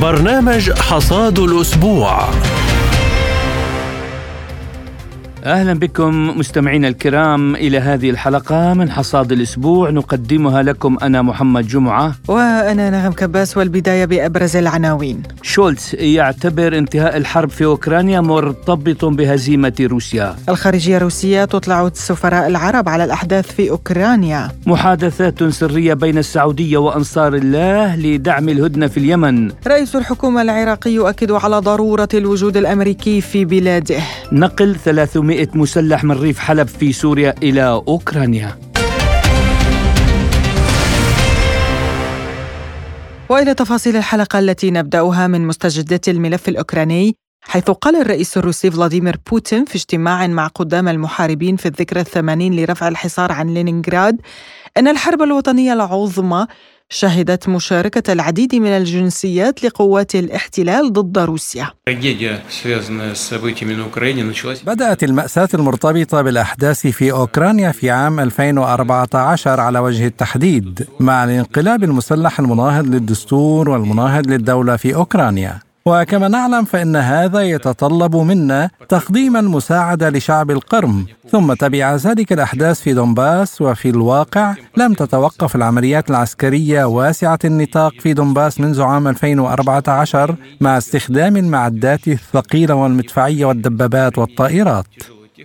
برنامج حصاد الأسبوع. أهلا بكم مستمعينا الكرام إلى هذه الحلقة من حصاد الأسبوع نقدمها لكم أنا محمد جمعة وأنا نغم كباس والبداية بأبرز العناوين. شولتز يعتبر انتهاء الحرب في أوكرانيا مرتبط بهزيمة روسيا. الخارجية الروسيه تطلع السفراء العرب على الأحداث في أوكرانيا. محادثات سرية بين السعودية وأنصار الله لدعم الهدنة في اليمن. رئيس الحكومة العراقي يؤكد على ضرورة الوجود الأمريكي في بلاده. نقل 300 مسلح من ريف حلب في سوريا إلى أوكرانيا. وإلى تفاصيل الحلقة التي نبدأها من مستجدات الملف الأوكراني حيث قال الرئيس الروسي فلاديمير بوتين في اجتماع مع قدام المحاربين في الذكرى الثمانين لرفع الحصار عن لينينغراد إن الحرب الوطنية العظمى شهدت مشاركة العديد من الجنسيات لقوات الاحتلال ضد روسيا. بدأت المأساة المرتبطة بالأحداث في أوكرانيا في عام 2014 على وجه التحديد مع الانقلاب المسلح المناهض للدستور والمناهض للدولة في أوكرانيا. وكما نعلم فإن هذا يتطلب منا تقديم المساعدة لشعب القرم ثم تبع ذلك الأحداث في دونباس وفي الواقع لم تتوقف العمليات العسكرية واسعة النطاق في دونباس منذ عام 2014 مع استخدام المعدات الثقيلة والمدفعية والدبابات والطائرات.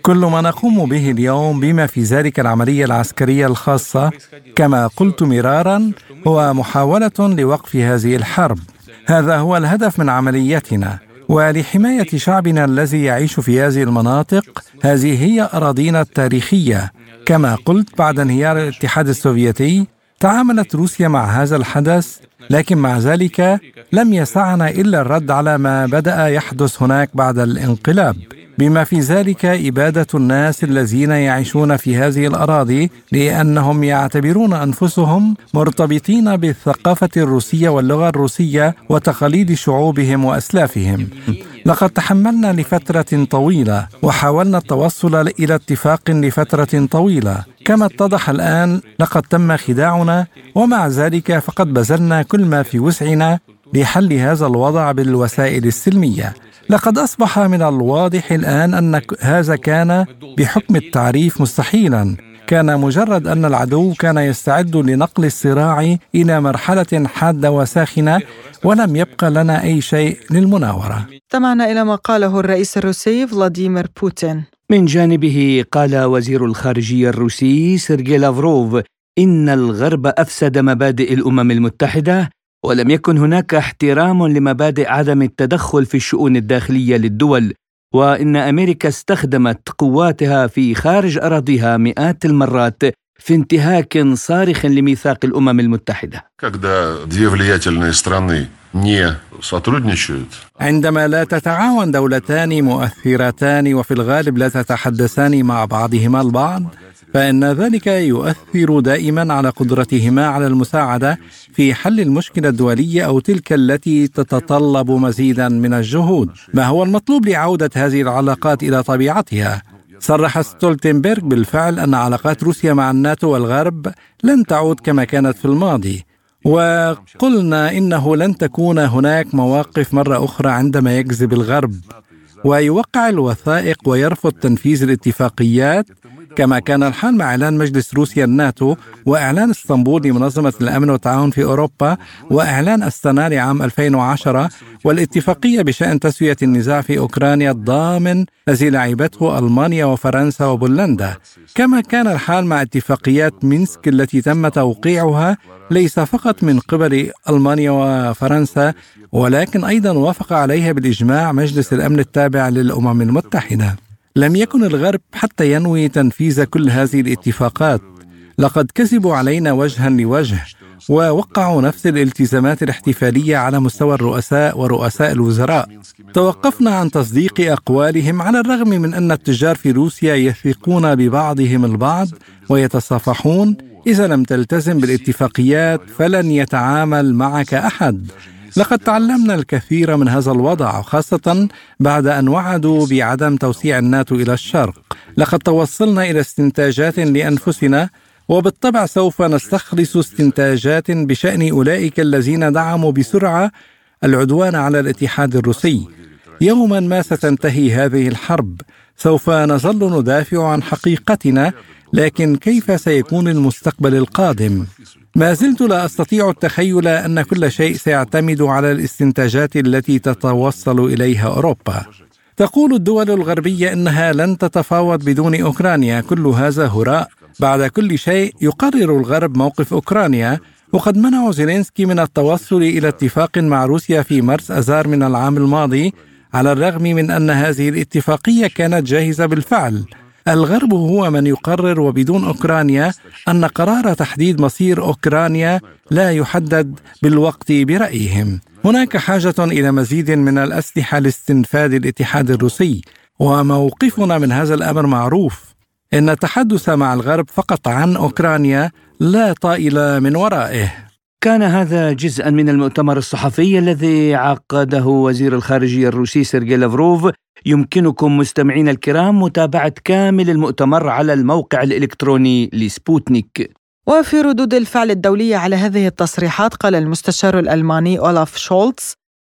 كل ما نقوم به اليوم بما في ذلك العملية العسكرية الخاصة كما قلت مرارا هو محاولة لوقف هذه الحرب. هذا هو الهدف من عمليتنا ولحمايه شعبنا الذي يعيش في هذه المناطق هذه هي أراضينا التاريخية. كما قلت بعد انهيار الاتحاد السوفيتي تعاملت روسيا مع هذا الحدث لكن مع ذلك لم يسعنا إلا الرد على ما بدأ يحدث هناك بعد الانقلاب. بما في ذلك إبادة الناس الذين يعيشون في هذه الأراضي لأنهم يعتبرون أنفسهم مرتبطين بالثقافة الروسية واللغة الروسية وتقاليد شعوبهم وأسلافهم. لقد تحملنا لفترة طويلة وحاولنا التوصل إلى اتفاق لفترة طويلة. كما اتضح الآن لقد تم خداعنا ومع ذلك فقد بذلنا كل ما في وسعنا لحل هذا الوضع بالوسائل السلمية. لقد أصبح من الواضح الآن أن هذا كان بحكم التعريف مستحيلا كان مجرد أن العدو كان يستعد لنقل الصراع إلى مرحلة حادة وساخنة ولم يبقى لنا أي شيء للمناورة. استمعنا إلى ما قاله الرئيس الروسي فلاديمير بوتين. من جانبه قال وزير الخارجية الروسي سيرجي لافروف إن الغرب أفسد مبادئ الأمم المتحدة ولم يكن هناك احترام لمبادئ عدم التدخل في الشؤون الداخلية للدول وإن أمريكا استخدمت قواتها في خارج أراضيها مئات المرات في انتهاك صارخ لميثاق الأمم المتحدة. عندما لا تتعاون دولتان مؤثرتان وفي الغالب لا تتحدثان مع بعضهما البعض فإن ذلك يؤثر دائما على قدرتهما على المساعدة في حل المشكلة الدولية أو تلك التي تتطلب مزيدا من الجهود. ما هو المطلوب لعودة هذه العلاقات إلى طبيعتها؟ صرح ستولتنبرغ بالفعل أن علاقات روسيا مع الناتو والغرب لن تعود كما كانت في الماضي وقلنا إنه لن تكون هناك مواقف مرة أخرى عندما يكذب الغرب ويوقع الوثائق ويرفض تنفيذ الاتفاقيات كما كان الحال مع إعلان مجلس روسيا الناتو وإعلان اسطنبول لمنظمة الأمن والتعاون في أوروبا وإعلان أستانا لعام 2010 والاتفاقية بشأن تسوية النزاع في أوكرانيا الضامن الذي لعبته ألمانيا وفرنسا وبولندا. كما كان الحال مع اتفاقيات مينسك التي تم توقيعها ليس فقط من قبل ألمانيا وفرنسا ولكن أيضا وافق عليها بالإجماع مجلس الأمن التابع للأمم المتحدة. لم يكن الغرب حتى ينوي تنفيذ كل هذه الاتفاقات. لقد كذبوا علينا وجها لوجه ووقعوا نفس الالتزامات الاحتفالية على مستوى الرؤساء ورؤساء الوزراء. توقفنا عن تصديق أقوالهم على الرغم من أن التجار في روسيا يثقون ببعضهم البعض ويتصافحون. إذا لم تلتزم بالاتفاقيات فلن يتعامل معك أحد. لقد تعلمنا الكثير من هذا الوضع خاصة بعد أن وعدوا بعدم توسيع الناتو إلى الشرق. لقد توصلنا إلى استنتاجات لأنفسنا وبالطبع سوف نستخلص استنتاجات بشأن أولئك الذين دعموا بسرعة العدوان على الاتحاد الروسي. يوما ما ستنتهي هذه الحرب. سوف نظل ندافع عن حقيقتنا لكن كيف سيكون المستقبل القادم؟ ما زلت لا أستطيع التخيل أن كل شيء سيعتمد على الاستنتاجات التي تتوصل إليها أوروبا. تقول الدول الغربية إنها لن تتفاوض بدون أوكرانيا. كل هذا هراء. بعد كل شيء يقرر الغرب موقف أوكرانيا. وقد منعوا زيلينسكي من التوصل إلى اتفاق مع روسيا في مارس اذار من العام الماضي على الرغم من أن هذه الاتفاقية كانت جاهزة بالفعل. الغرب هو من يقرر وبدون أوكرانيا أن قرار تحديد مصير أوكرانيا لا يحدد بالوقت برأيهم. هناك حاجة إلى مزيد من الأسلحة لاستنفاد الاتحاد الروسي وموقفنا من هذا الأمر معروف. إن التحدث مع الغرب فقط عن أوكرانيا لا طائل من ورائه. كان هذا جزءا من المؤتمر الصحفي الذي عقده وزير الخارجية الروسي سيرجي لافروف. يمكنكم مستمعين الكرام متابعة كامل المؤتمر على الموقع الإلكتروني لسبوتنيك. وفي ردود الفعل الدولية على هذه التصريحات قال المستشار الألماني أولاف شولتز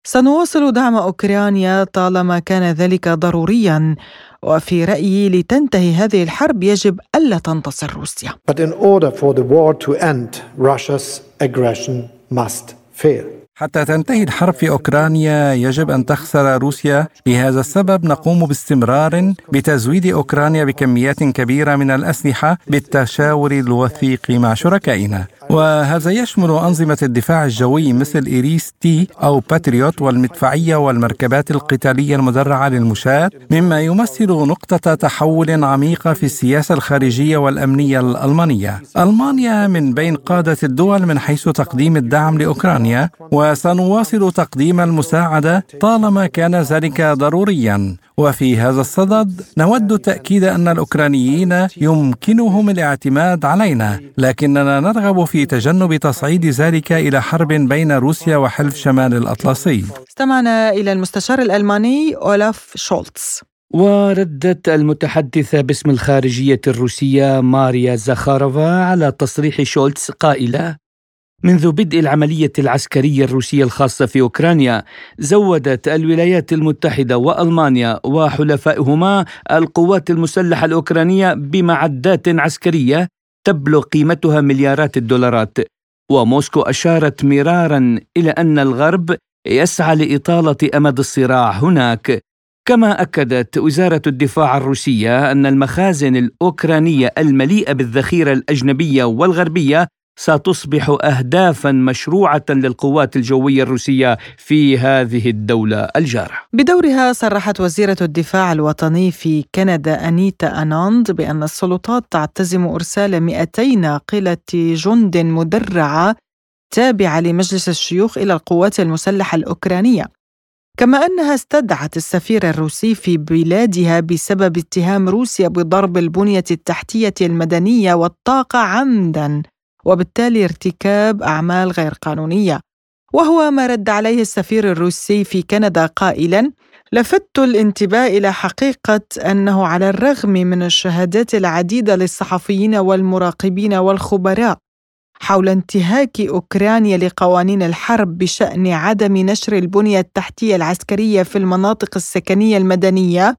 سنواصل دعم أوكرانيا طالما كان ذلك ضروريا. وفي رأيي لتنتهي هذه الحرب يجب ألا تنتصر روسيا. But in order for the war to end, Russia's aggression must fail. حتى تنتهي الحرب في أوكرانيا يجب أن تخسر روسيا لهذا السبب نقوم باستمرار بتزويد أوكرانيا بكميات كبيرة من الأسلحة بالتشاور الوثيق مع شركائنا وهذا يشمل أنظمة الدفاع الجوي مثل IRIS-T أو باتريوت والمدفعية والمركبات القتالية المدرعة للمشاة مما يمثل نقطة تحول عميقة في السياسة الخارجية والأمنية الألمانية. ألمانيا من بين قادة الدول من حيث تقديم الدعم لأوكرانيا وسنواصل تقديم المساعدة طالما كان ذلك ضروريا. وفي هذا الصدد نود تأكيد أن الأوكرانيين يمكنهم الاعتماد علينا لكننا نرغب في تجنب تصعيد ذلك إلى حرب بين روسيا وحلف شمال الأطلسي. استمعنا إلى المستشار الألماني أولاف شولتز. وردت المتحدثة باسم الخارجية الروسية ماريا زخارفا على تصريح شولتز قائلة منذ بدء العملية العسكرية الروسية الخاصة في أوكرانيا زودت الولايات المتحدة وألمانيا وحلفائهما القوات المسلحة الأوكرانية بمعدات عسكرية تبلغ قيمتها مليارات الدولارات. وموسكو أشارت مرارا إلى أن الغرب يسعى لإطالة أمد الصراع هناك. كما أكدت وزارة الدفاع الروسية أن المخازن الأوكرانية المليئة بالذخيرة الأجنبية والغربية ستصبح اهدافا مشروعة للقوات الجوية الروسية في هذه الدولة الجارة. بدورها صرحت وزيرة الدفاع الوطني في كندا أنيتا أناند بأن السلطات تعتزم إرسال 200 ناقله جند مدرعة تابعة لمجلس الشيوخ إلى القوات المسلحة الأوكرانية. كما أنها استدعت السفير الروسي في بلادها بسبب اتهام روسيا بضرب البنية التحتية المدنية والطاقة عمدا وبالتالي ارتكاب أعمال غير قانونية. وهو ما رد عليه السفير الروسي في كندا قائلا لفت الانتباه إلى حقيقة أنه على الرغم من الشهادات العديدة للصحفيين والمراقبين والخبراء حول انتهاك أوكرانيا لقوانين الحرب بشأن عدم نشر البنية التحتية العسكرية في المناطق السكنية المدنية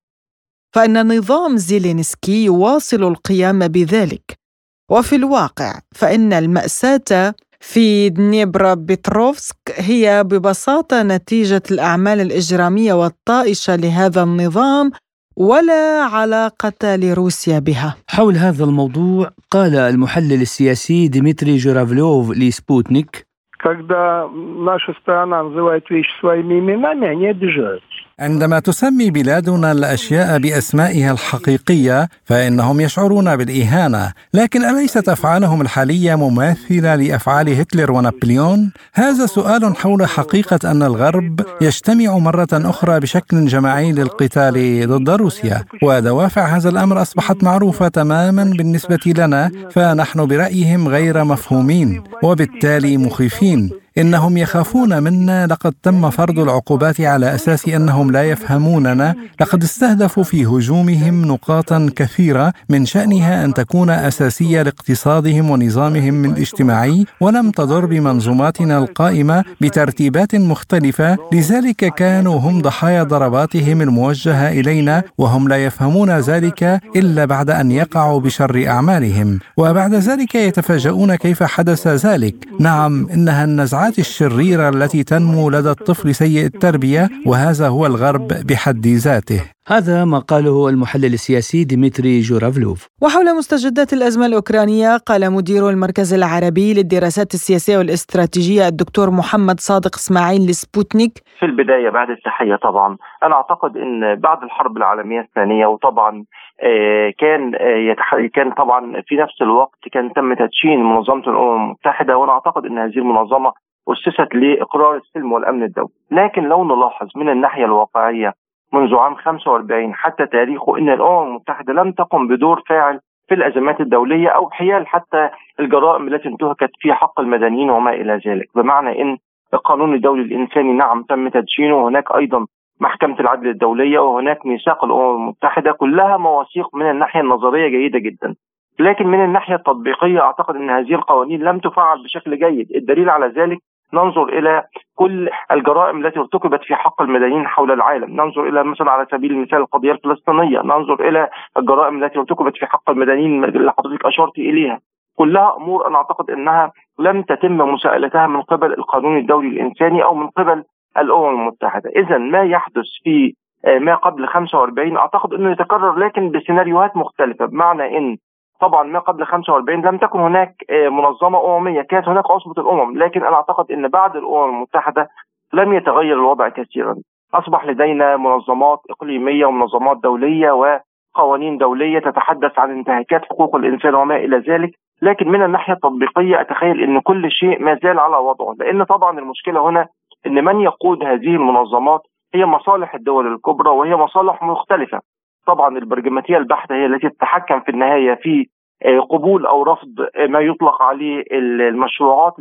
فإن نظام زيلينسكي يواصل القيام بذلك. وفي الواقع فإن المأساة في دنيبرا بيتروفسك هي ببساطة نتيجة الأعمال الإجرامية والطائشة لهذا النظام ولا علاقة لروسيا بها حول هذا الموضوع قال المحلل السياسي ديمتري جورافلوف لسبوتنيك когда наша страна называет вещи своими именами, они обижаются. عندما تسمي بلادنا الأشياء بأسمائها الحقيقية فإنهم يشعرون بالإهانة، لكن اليست افعالهم الحالية مماثلة لأفعال هتلر ونابليون؟ هذا سؤال حول حقيقة أن الغرب يجتمع مرة أخرى بشكل جماعي للقتال ضد روسيا، ودوافع هذا الأمر أصبحت معروفة تماما بالنسبة لنا، فنحن برأيهم غير مفهومين، وبالتالي مخيفين. إنهم يخافون منا لقد تم فرض العقوبات على أساس أنهم لا يفهموننا. لقد استهدفوا في هجومهم نقاطا كثيرة من شأنها أن تكون أساسية لاقتصادهم ونظامهم الاجتماعي ولم تضر بمنظوماتنا القائمة بترتيبات مختلفة. لذلك كانوا هم ضحايا ضرباتهم الموجهة إلينا وهم لا يفهمون ذلك إلا بعد أن يقعوا بشر أعمالهم. وبعد ذلك يتفاجؤون كيف حدث ذلك. نعم إنها النزعات الشريرة التي تنمو لدى الطفل سيء التربية وهذا هو الغرب بحد ذاته. هذا ما قاله المحلل السياسي ديمتري جورافلوف وحول مستجدات الأزمة الأوكرانية قال مدير المركز العربي للدراسات السياسية والاستراتيجية الدكتور محمد صادق إسماعيل لسبوتنيك. في البداية بعد التحية طبعا أنا أعتقد أن بعد الحرب العالمية الثانية وطبعا آه، كان آه، كان طبعا في نفس الوقت كان تم تدشين منظمة الأمم المتحدة وأنا أعتقد أن هذه المنظمة أسست لإقرار السلم والأمن الدولي. لكن لو نلاحظ من الناحية الواقعية منذ عام 45 حتى تاريخه إن الأمم المتحدة لم تقم بدور فاعل في الأزمات الدولية أو حيال حتى الجرائم التي انتهكت في حق المدنيين وما إلى ذلك، بمعنى إن القانون الدولي الإنساني نعم تم تدشينه. وهناك أيضا محكمة العدل الدولية وهناك ميثاق الأمم المتحدة كلها مواثيق من الناحية النظرية جيدة جدا. لكن من الناحية التطبيقية أعتقد إن هذه القوانين لم تفعل بشكل جيد، الدليل على ذلك ننظر إلى كل الجرائم التي ارتكبت في حق المدنيين حول العالم، ننظر إلى مثلا على سبيل المثال القضية الفلسطينية، ننظر إلى الجرائم التي ارتكبت في حق المدنيين اللي حضرتك أشرت إليها، كلها أمور أنا أعتقد إنها لم تتم مساءلتها من قبل القانون الدولي الإنساني أو من قبل الأمم المتحدة، اذا ما يحدث في آه، ما قبل 45 أعتقد إنه يتكرر لكن بسيناريوهات مختلفة. بمعنى إن طبعا ما قبل 45 لم تكن هناك آه، منظمة أممية كانت هناك عصبة الأمم لكن أنا أعتقد إن بعد الأمم المتحدة لم يتغير الوضع كثيرا. أصبح لدينا منظمات إقليمية ومنظمات دولية وقوانين دولية تتحدث عن انتهاكات حقوق الإنسان وما إلى ذلك لكن من الناحية التطبيقية أتخيل إن كل شيء ما زال على وضعه. لأن طبعا المشكلة هنا إن من يقود هذه المنظمات هي مصالح الدول الكبرى وهي مصالح مختلفة. طبعا البرجماتية البحتة هي التي تتحكم في النهاية في آه، قبول أو رفض ما يطلق عليه المشروعات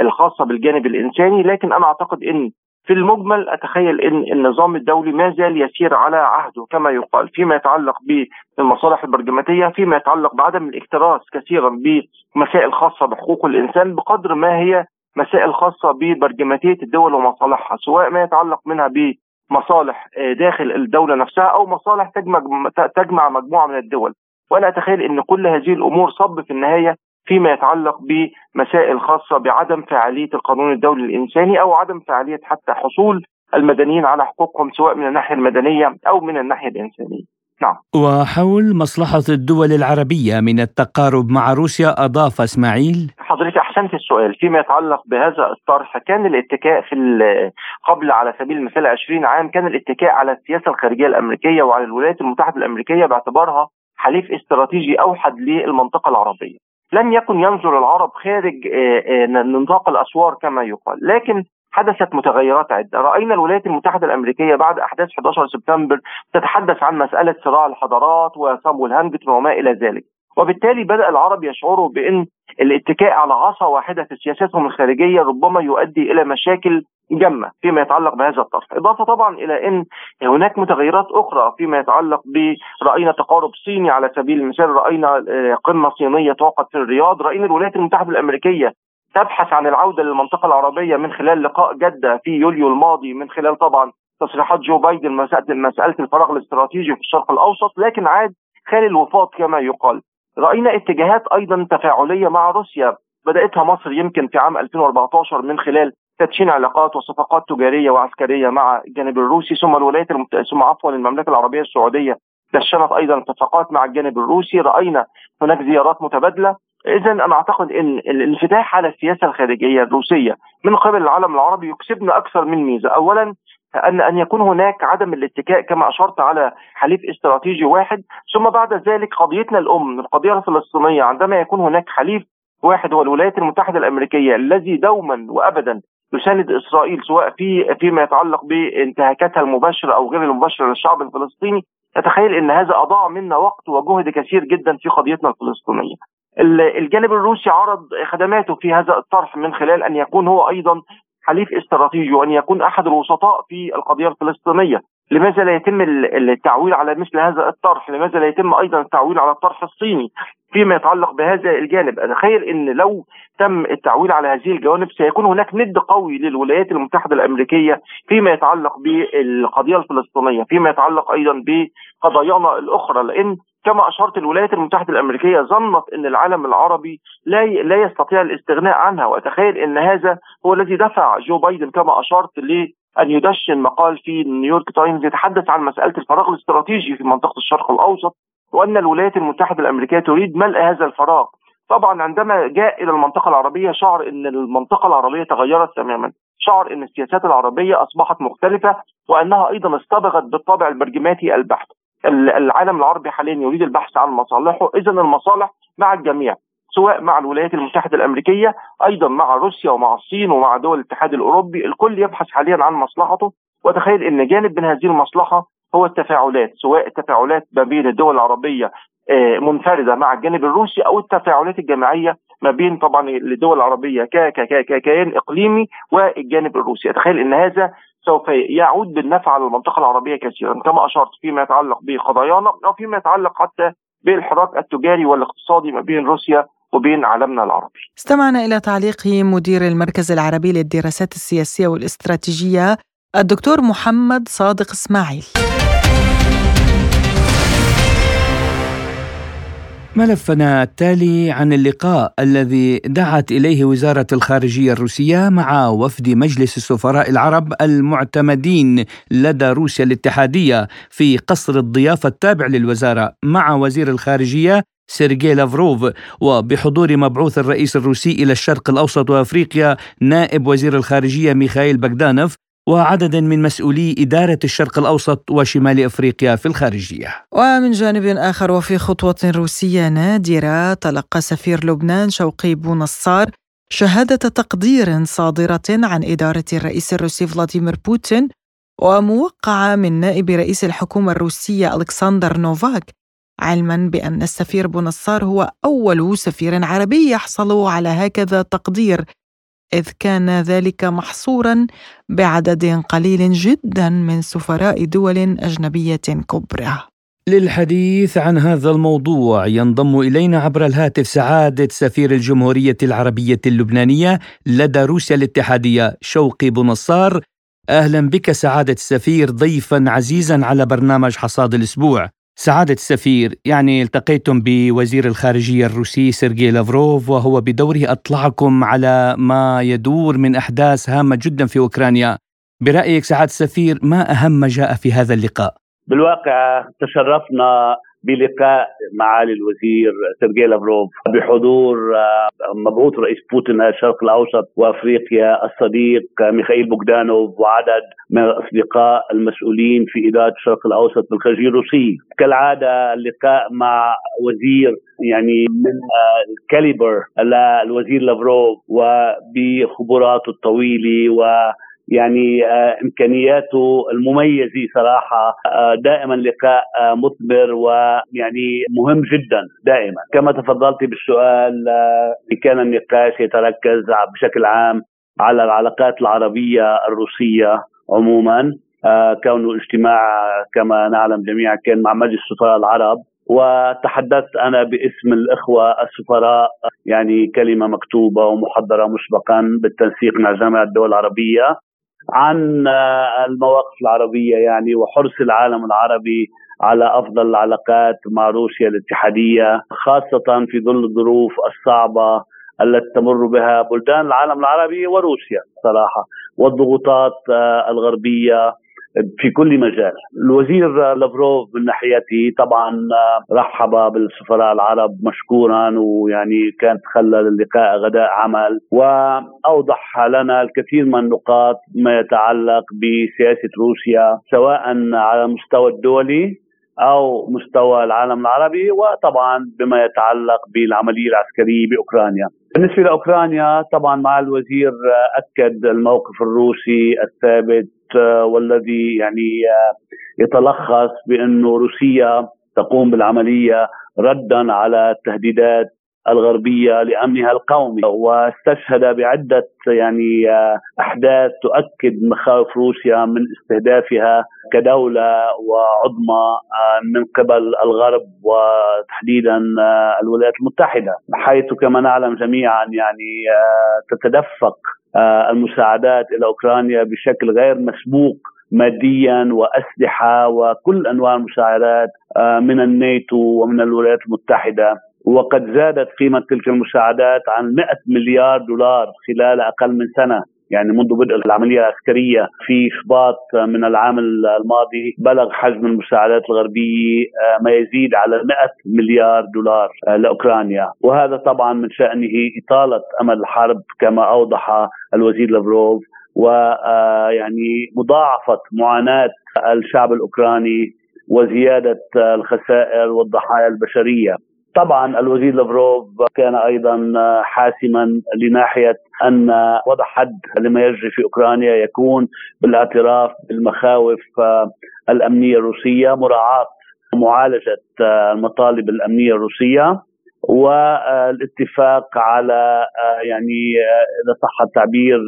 الخاصة بالجانب الإنساني. لكن أنا أعتقد إن في المجمل أتخيل إن النظام الدولي ما زال يسير على عهده كما يقال فيما يتعلق بالمصالح البرجماتية فيما يتعلق بعدم الاكتراث كثيرا بمسائل خاصة بحقوق الإنسان بقدر ما هي مسائل خاصة ببرجماتية الدول ومصالحها سواء ما يتعلق منها بمصالح آه، داخل الدولة نفسها أو مصالح تجمع تجمع مجموعة من الدول وأنا أتخيل إن كل هذه الأمور صب في النهاية فيما يتعلق بمسائل خاصة بعدم فعالية القانون الدولي الإنساني أو عدم فعالية حتى حصول المدنيين على حقوقهم سواء من الناحية المدنية أو من الناحية الإنسانية. نعم. وحول مصلحة الدول العربية من التقارب مع روسيا أضاف إسماعيل حضرتك أحسنت السؤال فيما يتعلق بهذا الطرح كان الاتكاء في قبل على سبيل المثال 20 عام كان الاتكاء على السياسة الخارجية الأمريكية وعلى الولايات المتحدة الأمريكية باعتبارها حليف استراتيجي أوحد للمنطقة العربية. لم يكن ينظر العرب خارج آه، آه، نطاق الأسوار كما يقال، لكن حدثت متغيرات عدة، رأينا الولايات المتحدة الأمريكية بعد أحداث 11 سبتمبر تتحدث عن مسألة صراع الحضارات وصبو الهنجت وما إلى ذلك. وبالتالي بدأ العرب يشعروا بإن الاتكاء على عصا واحدة في سياستهم الخارجية ربما يؤدي إلى مشاكل جمة فيما يتعلق بهذا الطرف. إضافة طبعا إلى أن هناك متغيرات أخرى فيما يتعلق برأينا تقارب صيني على سبيل المثال رأينا آه، قمة صينية توقت في الرياض رأينا الولايات المتحدة الأمريكية تبحث عن العودة للمنطقة العربية من خلال لقاء جدة في يوليو الماضي من خلال طبعا تصريحات جو بايدن مسألة الفراغ الاستراتيجي في الشرق الأوسط لكن عاد خالي الوفاض كما يقال. رأينا اتجاهات أيضا تفاعلية مع روسيا. بدأتها مصر يمكن في عام 2014 من خلال تدشين علاقات وصفقات تجارية وعسكرية مع الجانب الروسي ثم الولايات المت... ثم عفوا المملكة العربية السعودية دشنت أيضا اتفاقات مع الجانب الروسي. رأينا هناك زيارات متبادلة. اذا أنا أعتقد إن الانفتاح على السياسة الخارجية الروسية من قبل العالم العربي يكسبنا أكثر من ميزة. اولا ان أن يكون هناك عدم الاتكاء كما أشرت على حليف استراتيجي واحد ثم بعد ذلك قضيتنا الأم القضية الفلسطينية عندما يكون هناك حليف واحد هو الولايات المتحدة الأمريكية الذي دوما وابدا يساند إسرائيل سواء في فيما يتعلق بانتهاكاتها المباشرة أو غير المباشرة للشعب الفلسطيني اتخيل إن هذا أضاع منا وقت وجهد كثير جدا في قضيتنا الفلسطينية. الجانب الروسي عرض خدماته في هذا الطرح من خلال أن يكون هو أيضا حليف استراتيجي وان يكون أحد الوسطاء في القضية الفلسطينية. لماذا لا يتم التعويل على مثل هذا الطرح؟ لماذا لا يتم أيضا التعويل على الطرح الصيني فيما يتعلق بهذا الجانب؟ اتخيل إن لو تم التعويل على هذه الجوانب سيكون هناك ند قوي للولايات المتحدة الأمريكية فيما يتعلق بالقضية الفلسطينية فيما يتعلق أيضا بقضايانا الأخرى. لأن كما أشرت الولايات المتحدة الأمريكية ظنت إن العالم العربي لا لا يستطيع الاستغناء عنها. وأتخيل إن هذا هو الذي دفع جو بايدن كما أشرت أن يدشن مقال في نيويورك تايمز يتحدث عن مسألة الفراغ الاستراتيجي في منطقة الشرق الأوسط وأن الولايات المتحدة الأمريكية تريد ملء هذا الفراغ. طبعا عندما جاء إلى المنطقة العربية شعر إن المنطقة العربية تغيرت تماما. شعر إن السياسات العربية أصبحت مختلفة وأنها أيضا اصطبغت بالطابع البرجماتي البحت. العالم العربي حاليا يريد البحث عن مصالحه. اذا المصالح مع الجميع سواء مع الولايات المتحدة الأمريكية أيضا مع روسيا ومع الصين ومع دول الاتحاد الأوروبي. الكل يبحث حاليا عن مصلحته. وتخيل إن جانب من هذه المصلحة هو التفاعلات سواء التفاعلات ما بين الدول العربية آه، منفردة مع الجانب الروسي أو التفاعلات الجماعية ما بين طبعا الدول العربية ككيان إقليمي والجانب الروسي. اتخيل إن هذا سوف يعود بالنفع على المنطقة العربية كثيرا كما أشرت فيما يتعلق بقضايانا أو فيما يتعلق حتى بالحراك التجاري والاقتصادي ما بين روسيا وبين عالمنا العربي. استمعنا إلى تعليق مدير المركز العربي للدراسات السياسية والاستراتيجية الدكتور محمد صادق إسماعيل. ملفنا التالي عن اللقاء الذي دعت إليه وزارة الخارجية الروسية مع وفد مجلس السفراء العرب المعتمدين لدى روسيا الاتحادية في قصر الضيافة التابع للوزارة مع وزير الخارجية سيرجي لافروف. وبحضور مبعوث الرئيس الروسي إلى الشرق الأوسط وأفريقيا نائب وزير الخارجية ميخائيل بغدانوف وعدد من مسؤولي إدارة الشرق الأوسط وشمال أفريقيا في الخارجية. ومن جانب آخر وفي خطوة روسية نادرة تلقى سفير لبنان شوقي بونصار شهادة تقدير صادرة عن إدارة الرئيس الروسي فلاديمير بوتين وموقعة من نائب رئيس الحكومة الروسية ألكسندر نوفاك علما بأن السفير بونصار هو أول سفير عربي يحصل على هكذا تقدير. إذ كان ذلك محصورا بعدد قليل جدا من سفراء دول أجنبية كبرى. للحديث عن هذا الموضوع ينضم إلينا عبر الهاتف سعادة سفير الجمهورية العربية اللبنانية لدى روسيا الاتحادية شوقي بنصار أهلا بك سعادة السفير ضيفا عزيزا على برنامج حصاد الأسبوع سعادة السفير يعني التقيتم بوزير الخارجية الروسي سيرجي لافروف وهو بدوره أطلعكم على ما يدور من أحداث هامة جدا في أوكرانيا برأيك سعادة السفير ما أهم ما جاء في هذا اللقاء؟ بالواقع تشرفنا بلقاء معالي الوزير سيرجي لافروف. بحضور آه، مبعوث رئيس بوتين الشرق الأوسط وأفريقيا الصديق ميخائيل بوغدانوف وعدد من الأصدقاء المسؤولين في إدارة الشرق الأوسط بالخارجية الروسية. كالعادة اللقاء مع وزير يعني من ال caliber الوزير لافروف وبخبراته الطويلة و يعني آه، إمكانياته المميزة صراحة آه، دائما لقاء آه، مثمر ويعني مهم جدا دائما. كما تفضلت بالسؤال كان النقاش يتركز بشكل عام على العلاقات العربية الروسية عموما كونه اجتماع كما نعلم جميعا كان مع مجلس السفراء العرب. وتحدثت أنا باسم الإخوة السفراء يعني كلمة مكتوبة ومحضرة مسبقا بالتنسيق مع جامعة الدول العربية. عن المواقف العربية يعني وحرص العالم العربي على أفضل العلاقات مع روسيا الاتحادية خاصة في ظل الظروف الصعبة التي تمر بها بلدان العالم العربي وروسيا صراحة والضغوطات الغربية. في كل مجال الوزير لافروف من ناحيته طبعا رحب بالسفراء العرب مشكورا ويعني كانت خلى اللقاء غداء عمل. وأوضح لنا الكثير من النقاط ما يتعلق بسياسة روسيا سواء على المستوى الدولي أو مستوى العالم العربي وطبعا بما يتعلق بالعملية العسكرية بأوكرانيا. بالنسبة لأوكرانيا طبعا مع الوزير أكد الموقف الروسي الثابت والذي يعني يتلخص بأنه روسيا تقوم بالعملية ردا على التهديدات الغربية لأمنها القومي واستشهد بعدة يعني آه، أحداث تؤكد مخاوف روسيا من استهدافها كدولة وعظمى آه، من قبل الغرب وتحديدا آه، الولايات المتحدة. حيث كما نعلم جميعا يعني تتدفق المساعدات إلى أوكرانيا بشكل غير مسبوق ماديا وأسلحة وكل أنواع المساعدات من الناتو ومن الولايات المتحدة. وقد زادت قيمة تلك المساعدات عن 100 مليار دولار خلال أقل من سنة. يعني منذ بدء العملية العسكرية في شباط من العام الماضي بلغ حجم المساعدات الغربية آه، ما يزيد على 100 مليار دولار آه، لأوكرانيا. وهذا طبعا من شأنه إطالة أمد الحرب كما أوضح الوزير لافروف. ويعني آه، مضاعفة معاناة الشعب الأوكراني وزيادة الخسائر والضحايا البشرية. طبعا الوزير لافروف كان أيضا حاسما لناحية أن وضع حد لما يجري في أوكرانيا يكون بالاعتراف بالمخاوف الأمنية الروسية مراعاة معالجة المطالب الأمنية الروسية والاتفاق على يعني إذا صح التعبير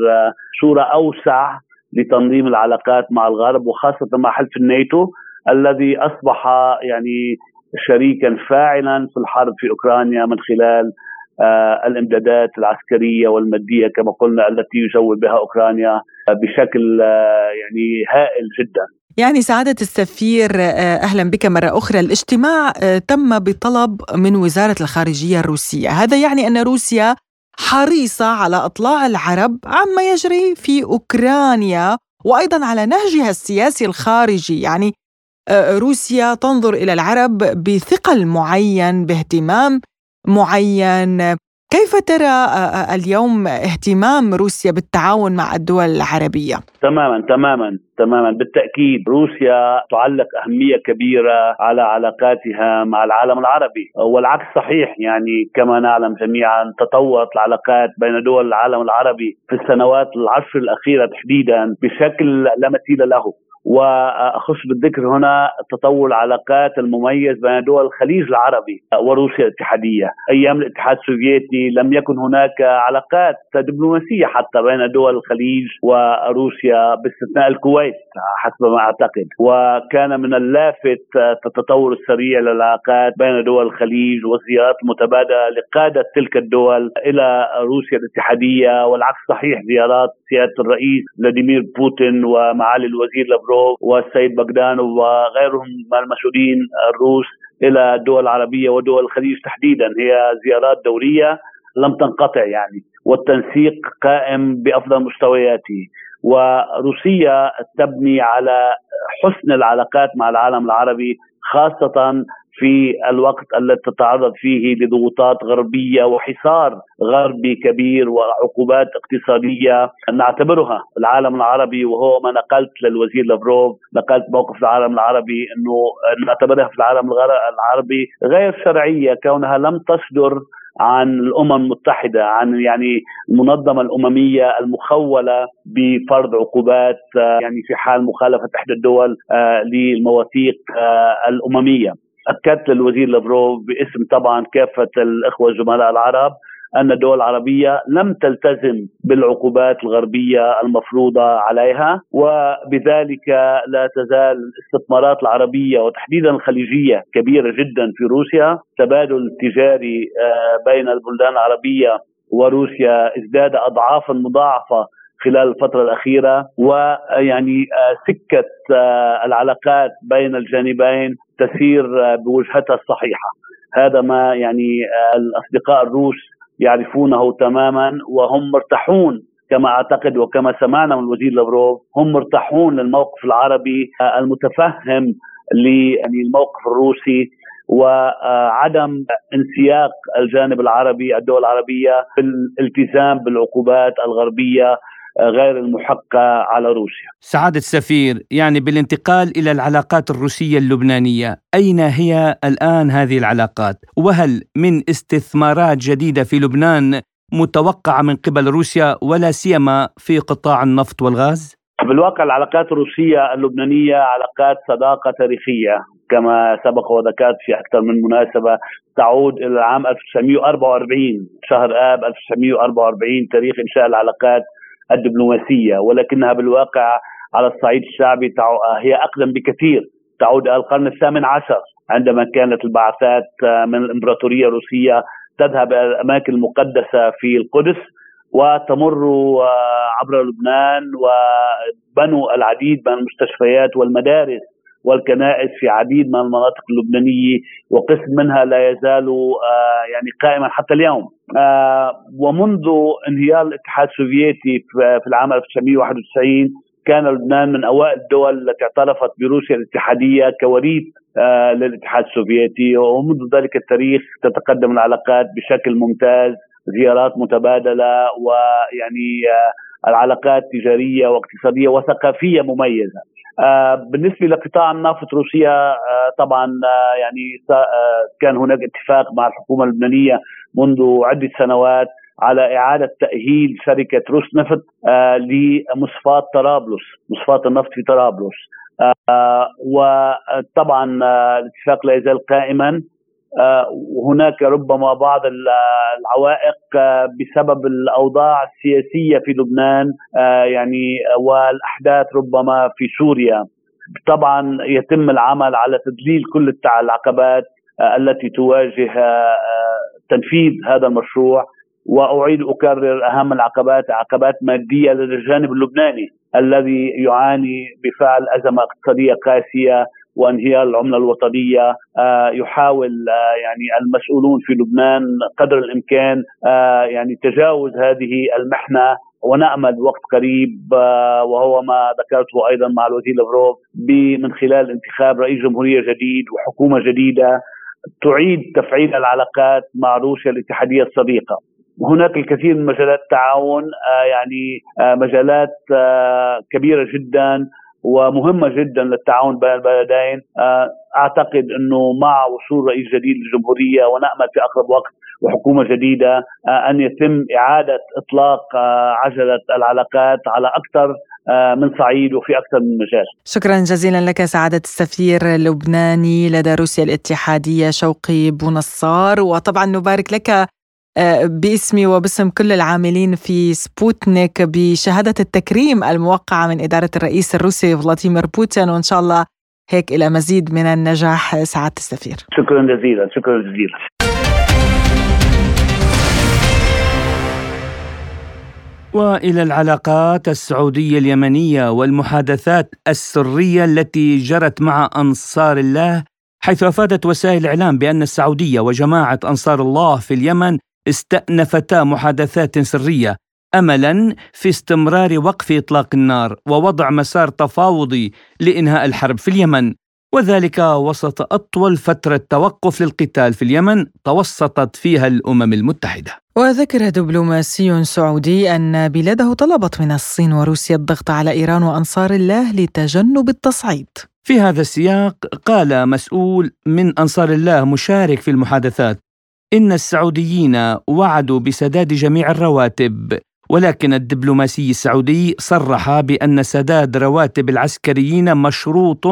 صورة أوسع لتنظيم العلاقات مع الغرب وخاصة مع حلف الناتو الذي أصبح يعني شريكا فاعلا في الحرب في أوكرانيا من خلال آه، الإمدادات العسكرية والمادية كما قلنا التي يجول بها أوكرانيا بشكل آه، يعني هائل جدا. يعني سعادة السفير آه، أهلا بك مرة أخرى. الاجتماع تم بطلب من وزارة الخارجية الروسية. هذا يعني أن روسيا حريصة على إطلاع العرب عما يجري في أوكرانيا وأيضا على نهجها السياسي الخارجي. يعني روسيا تنظر إلى العرب بثقل معين باهتمام معين. كيف ترى اليوم اهتمام روسيا بالتعاون مع الدول العربية؟ تماما تماما تماما. بالتأكيد روسيا تعلق أهمية كبيرة على علاقاتها مع العالم العربي. والعكس صحيح يعني كما نعلم جميعا تطورت العلاقات بين دول العالم العربي في السنوات العشر الأخيرة تحديدا بشكل لا مثيل له. واخص بالذكر هنا تطور العلاقات المميز بين دول الخليج العربي وروسيا الاتحادية، أيام الاتحاد السوفيتي لم يكن هناك علاقات دبلوماسية حتى بين دول الخليج وروسيا باستثناء الكويت. حسب ما أعتقد، وكان من اللافت التطور السريع للعلاقات بين دول الخليج والزيارات المتبادله لقادة تلك الدول إلى روسيا الاتحادية والعكس صحيح زيارات سيادة الرئيس فلاديمير بوتين ومعالي الوزير لافروف والسيد بغدان وغيرهم من المسؤولين الروس إلى الدول العربية ودول الخليج تحديدا. هي زيارات دوريه لم تنقطع يعني والتنسيق قائم بأفضل مستوياته. وروسيا تبني على حسن العلاقات مع العالم العربي خاصة في الوقت الذي تتعرض فيه لضغوطات غربية وحصار غربي كبير وعقوبات اقتصادية نعتبرها العالم العربي. وهو ما نقلت للوزير لافروف نقلت موقف العالم العربي إنه نعتبرها في العالم العربي غير شرعية كونها لم تصدر عن الأمم المتحدة عن يعني المنظمة الأممية المخولة بفرض عقوبات يعني في حال مخالفة إحدى الدول آه، للمواثيق آه، الأممية. أكدت للوزير لافروف باسم طبعا كافة الإخوة الزملاء العرب أن الدول العربية لم تلتزم بالعقوبات الغربية المفروضة عليها وبذلك لا تزال الاستثمارات العربية وتحديدا الخليجية كبيرة جدا في روسيا. تبادل تجاري آه، بين البلدان العربية وروسيا ازداد اضعافا مضاعفة خلال الفترة الأخيرة ويعني آه، سكة آه، العلاقات بين الجانبين تسير بوجهتها الصحيحة. هذا ما يعني الأصدقاء الروس يعرفونه تماما وهم مرتاحون كما أعتقد وكما سمعنا من الوزير لافروف هم مرتاحون للموقف العربي المتفهم للموقف الروسي وعدم انسياق الجانب العربي الدول العربية بالالتزام بالعقوبات الغربية غير المحقة على روسيا سعادة السفير يعني بالانتقال إلى العلاقات الروسية اللبنانية أين هي الآن هذه العلاقات؟ وهل من استثمارات جديدة في لبنان متوقعة من قبل روسيا ولا سيما في قطاع النفط والغاز؟ بالواقع العلاقات الروسية اللبنانية علاقات صداقة تاريخية كما سبق وذكرت في أكثر من مناسبة تعود إلى العام 1944 شهر آب 1944 تاريخ إنشاء العلاقات الدبلوماسية ولكنها بالواقع على الصعيد الشعبي هي أقدم بكثير. تعود إلى القرن الثامن عشر عندما كانت البعثات من الإمبراطورية الروسية تذهب إلى الأماكن المقدسة في القدس وتمر عبر لبنان وبنوا العديد من المستشفيات والمدارس. والكنائس في عديد من المناطق اللبنانية وقسم منها لا يزال آه، يعني قائما حتى اليوم. آه، ومنذ انهيار الاتحاد السوفيتي في العام 1991 كان لبنان من أوائل الدول التي اعترفت بروسيا الاتحادية كوريث آه، للاتحاد السوفيتي. ومنذ ذلك التاريخ تتقدم العلاقات بشكل ممتاز زيارات متبادلة ويعني العلاقات تجارية واقتصادية وثقافية مميزة. بالنسبة لقطاع النفط روسيا آه، طبعا آه، يعني كان هناك اتفاق مع الحكومة اللبنانية منذ عدة سنوات على إعادة تأهيل شركة روس نفط لمصفاة طرابلس مصفاة النفط في طرابلس. وطبعا الاتفاق لا يزال قائما. وهناك ربما بعض العوائق بسبب الأوضاع السياسية في لبنان يعني والأحداث ربما في سوريا. طبعا يتم العمل على تدليل كل العقبات التي تواجه تنفيذ هذا المشروع. وأعيد أكرر أهم العقبات عقبات مادية للجانب اللبناني الذي يعاني بفعل أزمة اقتصاديه قاسيه وانهيار العملة الوطنية آه، يحاول آه، يعني المسؤولون في لبنان قدر الإمكان آه، يعني تجاوز هذه المحنة ونأمل وقت قريب وهو ما ذكرته أيضا مع الوزير لافروف من خلال انتخاب رئيس جمهورية جديد وحكومة جديدة تعيد تفعيل العلاقات مع روسيا الاتحادية الصديقه. هناك الكثير من مجالات التعاون يعني مجالات كبيرة جدا ومهمة جدا للتعاون بين البلدين آه، أعتقد إنه مع وصول رئيس جديد للجمهورية ونأمل في أقرب وقت وحكومة جديدة آه، أن يتم إعادة إطلاق آه، عجلة العلاقات على أكثر من صعيد وفي أكثر من مجال. شكرا جزيلا لك سعادة السفير اللبناني لدى روسيا الاتحادية شوقي بونصار وطبعا نبارك لك باسمي وباسم كل العاملين في سبوتنيك بشهادة التكريم الموقعة من إدارة الرئيس الروسي فلاديمير بوتين وإن شاء الله هيك إلى مزيد من النجاح سعادة السفير. شكرا جزيلا شكرا جزيلا. وإلى العلاقات السعودية اليمنية والمحادثات السرية التي جرت مع أنصار الله حيث أفادت وسائل الإعلام بأن السعودية وجماعة أنصار الله في اليمن استأنفتا محادثات سرية املا في استمرار وقف إطلاق النار ووضع مسار تفاوضي لإنهاء الحرب في اليمن وذلك وسط أطول فترة توقف للقتال في اليمن توسطت فيها الأمم المتحدة. وذكر دبلوماسي سعودي أن بلاده طلبت من الصين وروسيا الضغط على إيران وأنصار الله لتجنب التصعيد. في هذا السياق قال مسؤول من أنصار الله مشارك في المحادثات إن السعوديين وعدوا بسداد جميع الرواتب ولكن الدبلوماسي السعودي صرح بأن سداد رواتب العسكريين مشروط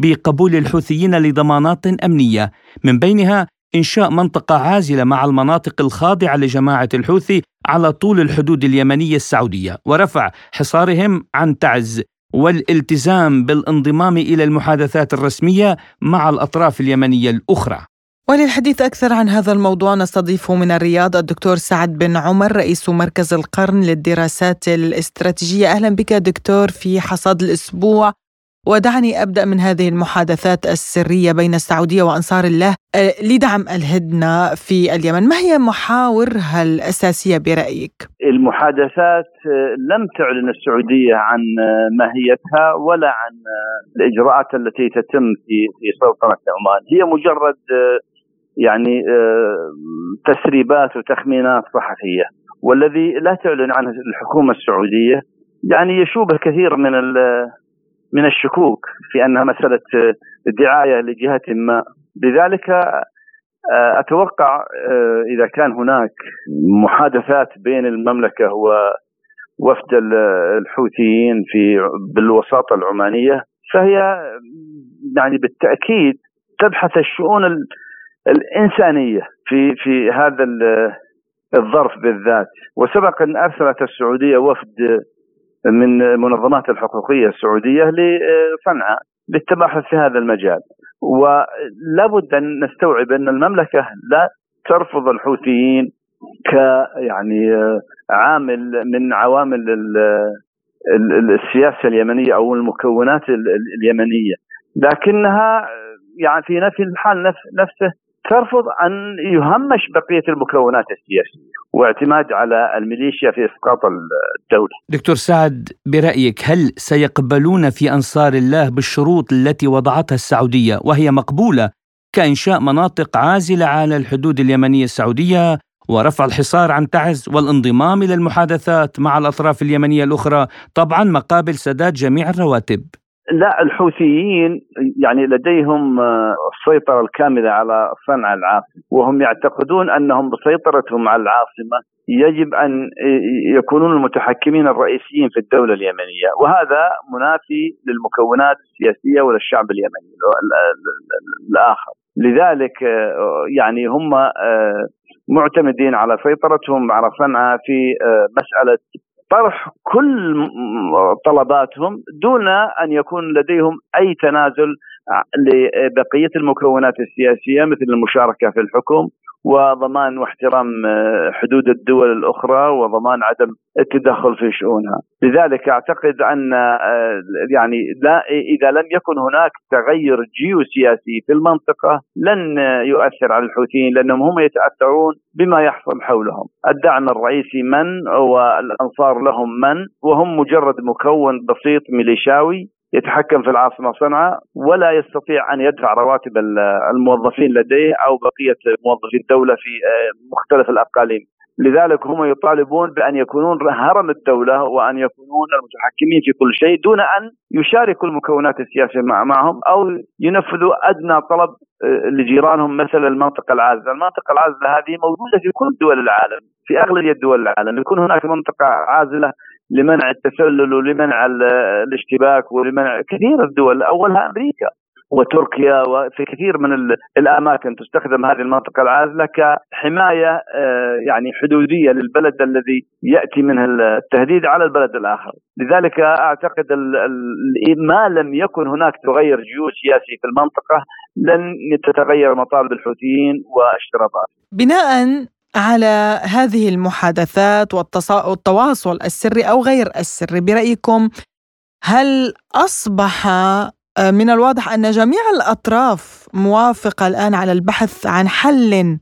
بقبول الحوثيين لضمانات أمنية. من بينها إنشاء منطقة عازلة مع المناطق الخاضعة لجماعة الحوثي على طول الحدود اليمنية السعودية ورفع حصارهم عن تعز والالتزام بالانضمام إلى المحادثات الرسمية مع الأطراف اليمنية الأخرى. وللحديث أكثر عن هذا الموضوع نستضيف من الرياض الدكتور سعد بن عمر رئيس مركز القرن للدراسات الاستراتيجية. أهلا بك دكتور في حصاد الأسبوع. ودعني أبدأ من هذه المحادثات السرية بين السعودية وأنصار الله آه، لدعم الهدنة في اليمن، ما هي محاورها الأساسية برأيك؟ المحادثات آه، لم تعلن السعودية عن آه، ماهيتها ولا عن الإجراءات التي تتم في في سلطنة عمان، هي مجرد يعني تسريبات وتخمينات صحفيه والذي لا تعلن عنه الحكومة السعودية يعني يشوب الكثير من من الشكوك في أنها مسألة دعاية لجهة ما. لذلك آه، أتوقع آه، إذا كان هناك محادثات بين المملكة وفد الحوثيين في بالوساطة العمانية فهي يعني بالتأكيد تبحث الشؤون الإنسانية في في هذا الظرف بالذات. وسبق أن أرسلت السعودية وفد من منظمات الحقوقية السعودية لصنعاء للتباحث في هذا المجال. ولابد أن نستوعب أن المملكة لا ترفض الحوثيين ك يعني عامل من عوامل السياسة اليمنية أو المكونات اليمنية. لكنها يعني في نفس الحال نفسه ترفض أن يهمش بقية المكونات السياسية واعتماد على الميليشيا في إسقاط الدولة. دكتور سعد برأيك هل سيقبلون في أنصار الله بالشروط التي وضعتها السعودية وهي مقبولة كإنشاء مناطق عازلة على الحدود اليمنية السعودية ورفع الحصار عن تعز والانضمام إلى المحادثات مع الأطراف اليمنية الأخرى طبعا مقابل سداد جميع الرواتب. لا الحوثيين يعني لديهم آه، السيطرة الكاملة على صنعاء العاصمة وهم يعتقدون أنهم بسيطرتهم على العاصمة. يجب أن يكونون المتحكمين الرئيسيين في الدولة اليمنية وهذا منافي للمكونات السياسية وللشعب اليمني الآخر. لذلك آه، يعني هم آه، معتمدين على سيطرتهم على صنعاء في مسألة طرح كل طلباتهم دون أن يكون لديهم أي تنازل لبقية المكونات السياسية مثل المشاركة في الحكم وضمان واحترام آه، حدود الدول الأخرى وضمان عدم التدخل في شؤونها، لذلك أعتقد أن آه، يعني لا إذا لم يكن هناك تغير جيوسياسي في المنطقة لن يؤثر على الحوثيين لأنهم هم يتأثرون بما يحصل حولهم، الدعم الرئيسي من؟ والأنصار لهم من؟ وهم مجرد مكون بسيط ميليشاوي يتحكم في العاصمة صنعاء ولا يستطيع أن يدفع رواتب الموظفين لديه أو بقية موظفي الدولة في آه، مختلف الأقاليم. لذلك هم يطالبون بأن يكونون هرم الدولة وأن يكونون المتحكمين في كل شيء دون أن يشاركوا المكونات السياسية معهم أو ينفذوا أدنى طلب آه، لجيرانهم مثل المنطقة العازلة. المنطقة العازلة هذه موجودة في كل دول العالم في أغلبية دول العالم. يكون هناك منطقة عازلة لمنع التسلل ولمنع الاشتباك ولمنع كثير الدول أولها أمريكا وتركيا وفي كثير من الاماكن تستخدم هذه المنطقة العازلة كحماية آه، يعني حدودية للبلد الذي يأتي منه التهديد على البلد الآخر، لذلك أعتقد ما لم يكن هناك تغير جيوش سياسي في المنطقة لن تتغير مطالب الحوثيين واشتراطات. بناء على هذه المحادثات والتواصل السري أو غير السري برأيكم هل أصبح آه، من الواضح أن جميع الأطراف موافقة الآن على البحث عن حل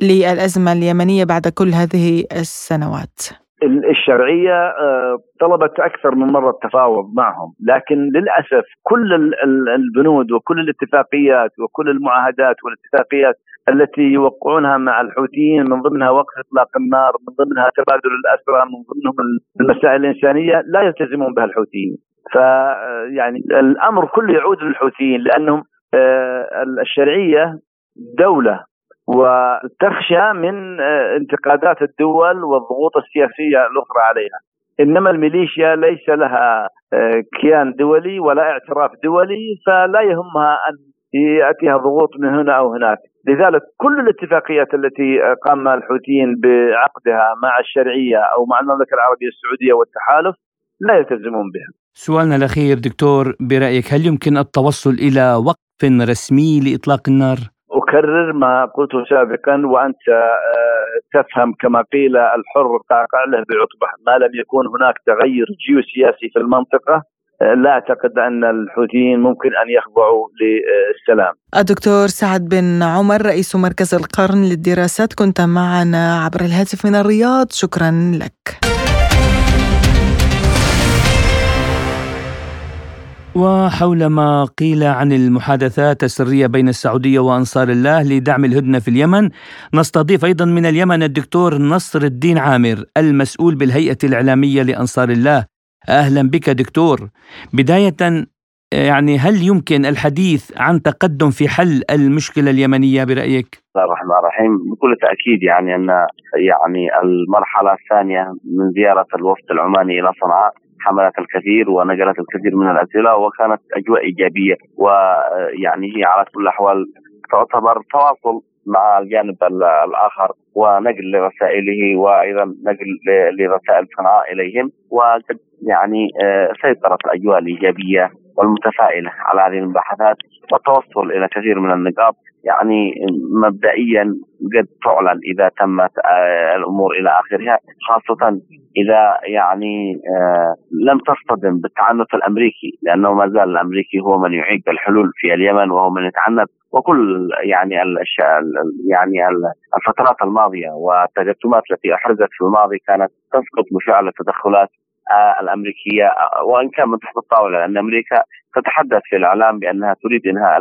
للأزمة اليمنية بعد كل هذه السنوات؟ الشرعية آه، طلبت أكثر من مرة التفاوض معهم، لكن للأسف كل البنود وكل الاتفاقيات وكل المعاهدات والاتفاقيات التي يوقعونها مع الحوثيين من ضمنها وقف إطلاق النار، من ضمنها تبادل الأسرى، من ضمنهم المسائل الإنسانية لا يلتزمون بها الحوثيين. ف يعني الأمر كله يعود للحوثيين لأنهم آه، الشرعية دولة وتخشى من آه، انتقادات الدول والضغوط السياسية الأخرى عليها. إنما الميليشيا ليس لها آه، كيان دولي ولا اعتراف دولي فلا يهمها أن يأتيها ضغوط من هنا أو هناك. لذلك كل الاتفاقيات التي قام الحوثيين بعقدها مع الشرعية أو مع المملكة العربية السعودية والتحالف لا يلتزمون بها. سؤالنا الأخير دكتور برأيك هل يمكن التوصل إلى وقف رسمي لإطلاق النار؟ أكرر ما قلته سابقا وأنت آه، تفهم كما قيل الحر تقع له بعطبة، ما لم يكون هناك تغير جيوسياسي في المنطقة آه، لا أعتقد أن الحوثيين ممكن أن يخضعوا للسلام. الدكتور سعد بن عمر رئيس مركز القرن للدراسات كنت معنا عبر الهاتف من الرياض، شكرا لك. وحول ما قيل عن المحادثات السرية بين السعودية وأنصار الله لدعم الهدنة في اليمن نستضيف أيضا من اليمن الدكتور نصر الدين عامر المسؤول بالهيئة الإعلامية لأنصار الله. أهلا بك دكتور. بداية يعني هل يمكن الحديث عن تقدم في حل المشكلة اليمنية برأيك؟ بسم الله الرحمن الرحيم. بكل تأكيد يعني أن يعني المرحلة الثانية من زيارة الوفد العماني إلى صنعاء. حملت الكثير ونقلت الكثير من الأسئلة وكانت أجواء إيجابية ويعني هي على كل الأحوال تعتبر تواصل مع الجانب الآخر ونقل لرسائله وأيضا نقل لرسائل صنعاء إليهم وقد يعني آه، سيطرت الأجواء الإيجابية والمتفائلة على هذه المباحثات والتوصل إلى كثير من النقاط يعني مبدئيا قد تعلن إذا تمت آه، الأمور إلى آخرها خاصة إذا يعني آه، لم تصطدم بالتعنت الأمريكي لأنه ما زال الأمريكي هو من يعيق الحلول في اليمن وهو من يتعنت وكل يعني الاشياء يعني الفترات الماضية والتجسمات التي أحرزت في الماضي كانت تسقط بفعل التدخلات آه، الأمريكية وإن كان من تحت الطاولة لأن أمريكا تتحدث في الإعلام بأنها تريد إنهاء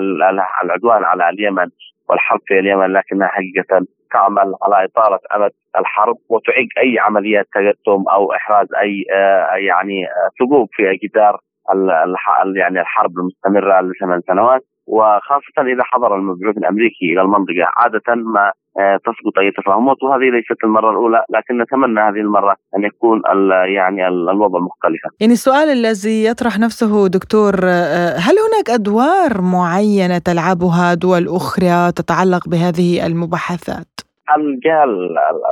العدوان على اليمن. والحرب في اليمن لكنها حقيقة تعمل على إطالة أمد الحرب وتعيق أي عمليات تجسم أو إحراز أي آه، يعني ثقوب في جدار يعني الحرب المستمرة لثمان سنوات. وخاصة إذا حضر المبعوث الأمريكي إلى المنطقة عادة ما آه، تسقط أي تفاهمات وهذه ليست المرة الأولى لكن نتمنى هذه المرة أن يكون يعني الوضع مختلفا يعني السؤال الذي يطرح نفسه دكتور آه، هل هناك أدوار معينة تلعبها دول أخرى تتعلق بهذه المباحثات؟ الجهه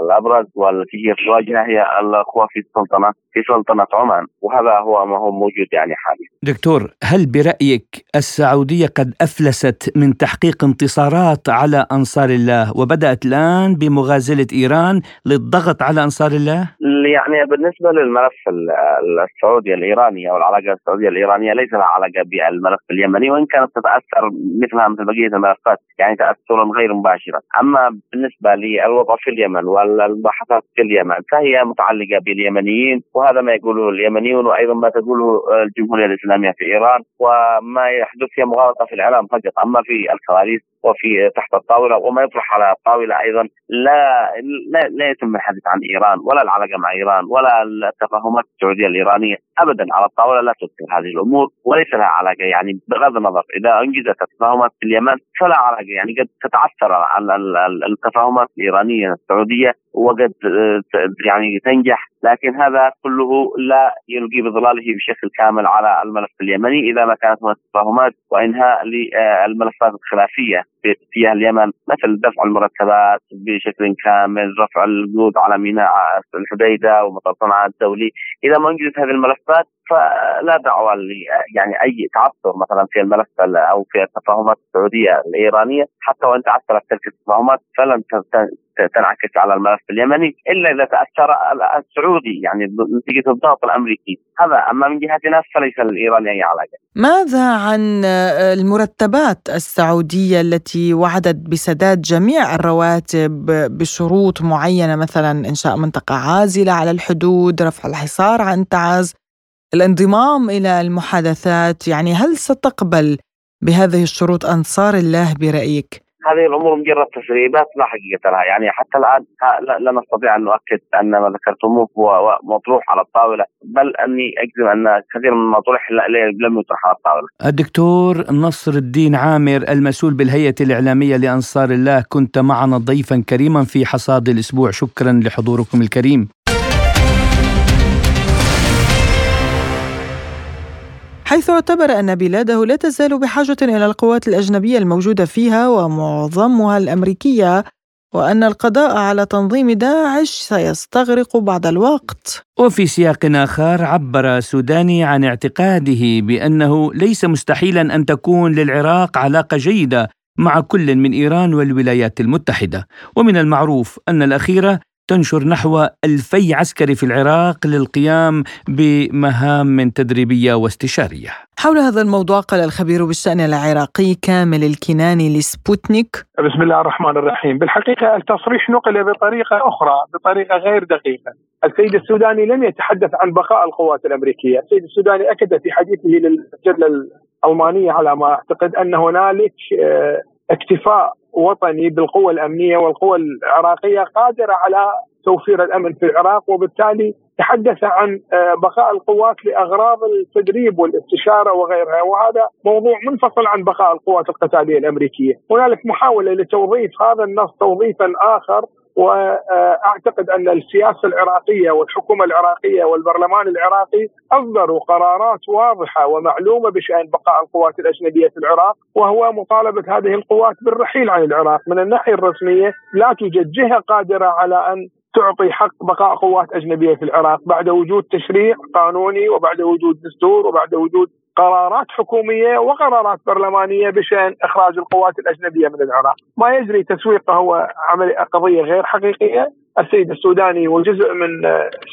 الأبرز والتي هي في الواجهه هي الأخوة في السلطنة في سلطنة عمان وهذا هو ما هو موجود يعني حاليا. دكتور هل برأيك السعودية قد أفلست من تحقيق انتصارات على أنصار الله وبدأت الآن بمغازلة إيران للضغط على أنصار الله؟ يعني بالنسبة للملف السعودي الإيراني أو العلاقة السعودية الإيرانية ليس لها علاقة بالملف اليمني وإن كانت تتأثر مثلها مثل بقية الملفات يعني تاثرا غير مباشرا، أما بالنسبة للوضع في اليمن والمباحثات في اليمن فهي متعلقة باليمنيين وهذا ما يقوله اليمنيون وأيضا ما تقوله الجمهورية الإسلامية في إيران وما يحدث هي مغالطة في الإعلام فقط أما في الكواليس وفي تحت الطاولة وما يطرح على الطاولة أيضا لا لا, لا يتم الحديث عن إيران ولا العلاقة مع إيران ولا التفاهمات السعودية الإيرانية ابدا على الطاولة لا تذكر هذه الأمور وليس لها علاقة يعني بغض النظر إذا أنجزت التفاهمات في اليمن فلا علاقة يعني قد تتعثر على التفاهمات الإيرانية السعودية وقد يعني تنجح لكن هذا كله لا يلقي بظلاله بشكل كامل على الملف اليمني إذا ما كانت هناك تفاهمات وإنهاء للملفات الخلافية في اتجاه اليمن مثل دفع المرتبات بشكل كامل، رفع القيود على ميناء الحديدة ومطار صنعاء الدولي، إذا ما انجزت هذه الملفات فلا دعوة يعني أي تعثر مثلا في الملف أو في التفاهمات السعودية الإيرانية. حتى وإن تعثرت تلك التفاهمات فلن تنعكس على الملف اليمني إلا إذا تأثر السعودي يعني نتيجة الضغط الأمريكي هذا أما من جهتنا فليس للايراني أي علاقة. ماذا عن المرتبات السعودية التي وعدت بسداد جميع الرواتب بشروط معينة مثلا إنشاء منطقة عازلة على الحدود، رفع الحصار عن تعز، الانضمام إلى المحادثات، يعني هل ستقبل بهذه الشروط أنصار الله برأيك؟ هذه الأمور مجرد تسريبات لا حقيقة لها يعني حتى الآن لا نستطيع أن نؤكد أن ما ذكرتموه هو مطروح على الطاولة بل أني أجزم أن كثير من ما طرح لم يطرح على الطاولة. الدكتور نصر الدين عامر المسؤول بالهيئة الإعلامية لأنصار الله كنت معنا ضيفا كريما في حصاد الأسبوع شكرا لحضوركم الكريم. حيث اعتبر أن بلاده لا تزال بحاجة إلى القوات الأجنبية الموجودة فيها ومعظمها الأمريكية وأن القضاء على تنظيم داعش سيستغرق بعض الوقت. وفي سياق آخر عبر سوداني عن اعتقاده بأنه ليس مستحيلا أن تكون للعراق علاقة جيدة مع كل من إيران والولايات المتحدة ومن المعروف أن الأخيرة تنشر نحو ألفي عسكري في العراق للقيام بمهام تدريبية واستشارية. حول هذا الموضوع قال الخبير بالشأن العراقي كامل الكناني لسبوتنيك. بسم الله الرحمن الرحيم. بالحقيقة التصريح نقل بطريقة أخرى بطريقة غير دقيقة. السيد السوداني لم يتحدث عن بقاء القوات الأمريكية. السيد السوداني أكد في حديثه للمجلة الألمانية على ما أعتقد أن هنالك آه، اكتفاء وطني بالقوى الأمنية والقوى العراقية قادرة على توفير الأمن في العراق وبالتالي تحدث عن آه، بقاء القوات لأغراض التدريب والاستشارة وغيرها. وهذا موضوع منفصل عن بقاء القوات القتالية الأمريكية، هنالك محاولة لتوظيف هذا النص توظيفا آخر وأعتقد أن السياسة العراقية والحكومة العراقية والبرلمان العراقي أصدروا قرارات واضحة ومعلومة بشأن بقاء القوات الأجنبية في العراق وهو مطالبة هذه القوات بالرحيل عن العراق من الناحية الرسمية لا توجد جهه قادرة على أن تعطي حق بقاء قوات أجنبية في العراق بعد وجود تشريع قانوني وبعد وجود دستور وبعد وجود قرارات حكومية وقرارات برلمانية بشأن إخراج القوات الأجنبية من العراق، ما يجري تسويقه هو عمل قضية غير حقيقية، السيد السوداني وجزء من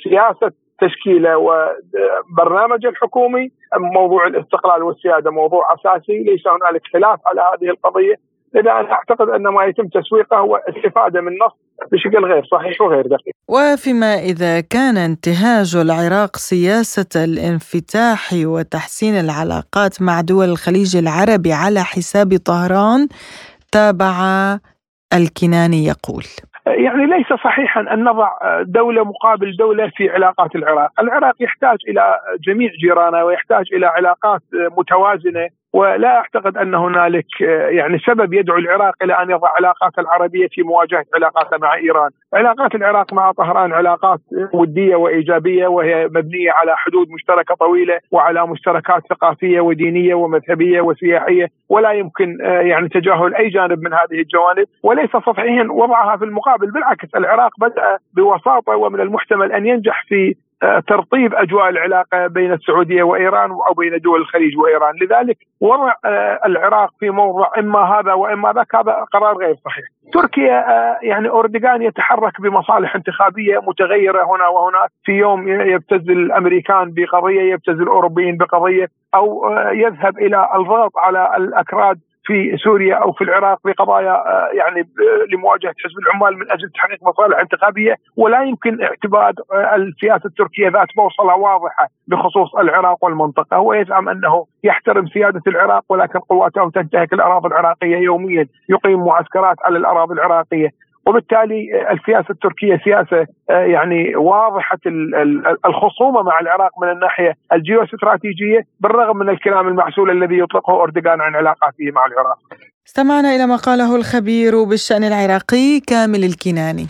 سياسة تشكيله وبرنامج الحكومي موضوع الاستقلال والسيادة موضوع أساسي ليس هنالك خلاف على هذه القضية. لذا أنا أعتقد أن ما يتم تسويقه هو استفاده من نص بشكل غير صحيح وغير دقيق. وفيما إذا كان انتهاج العراق سياسة الانفتاح وتحسين العلاقات مع دول الخليج العربي على حساب طهران تابع الكناني يقول يعني ليس صحيحا أن نضع دولة مقابل دولة في علاقات العراق، العراق يحتاج إلى جميع جيرانه ويحتاج إلى علاقات متوازنة ولا أعتقد أن هنالك آه، يعني سبب يدعو العراق إلى أن يضع علاقات العربية في مواجهة علاقاته مع إيران، علاقات العراق مع طهران علاقات ودية وإيجابية وهي مبنية على حدود مشتركة طويلة وعلى مشتركات ثقافية ودينية ومذهبية وسياحية ولا يمكن آه، يعني تجاهل أي جانب من هذه الجوانب. وليس صحيحا وضعها في المقابل بالعكس العراق بدأ بوساطة ومن المحتمل أن ينجح في ترطيب أجواء العلاقة بين السعودية وإيران أو بين دول الخليج وإيران، لذلك وضع آه، العراق في موضع إما هذا وإما ذاك هذا قرار غير صحيح. تركيا آه، يعني أردوغان يتحرك بمصالح انتخابية متغيرة هنا وهناك، في يوم يبتز الأمريكان بقضية، يبتز الأوروبيين بقضية، أو يذهب إلى الضغط على الأكراد في سوريا أو في العراق بقضايا آه، يعني لمواجهة حزب العمال من أجل تحقيق مصالح انتخابية ولا يمكن اعتماد آه، السياسة التركية ذات بوصله واضحة بخصوص العراق والمنطقة، هو يزعم أنه يحترم سيادة العراق ولكن قواته تنتهك الأراضي العراقية يوميا، يقيم معسكرات على الأراضي العراقية، وبالتالي السياسة التركية سياسة آه، يعني واضحة الخصومة مع العراق من الناحية الجيوستراتيجية بالرغم من الكلام المعسول الذي يطلقه أردوغان عن علاقاته مع العراق. استمعنا إلى ما قاله الخبير بالشأن العراقي كامل الكناني.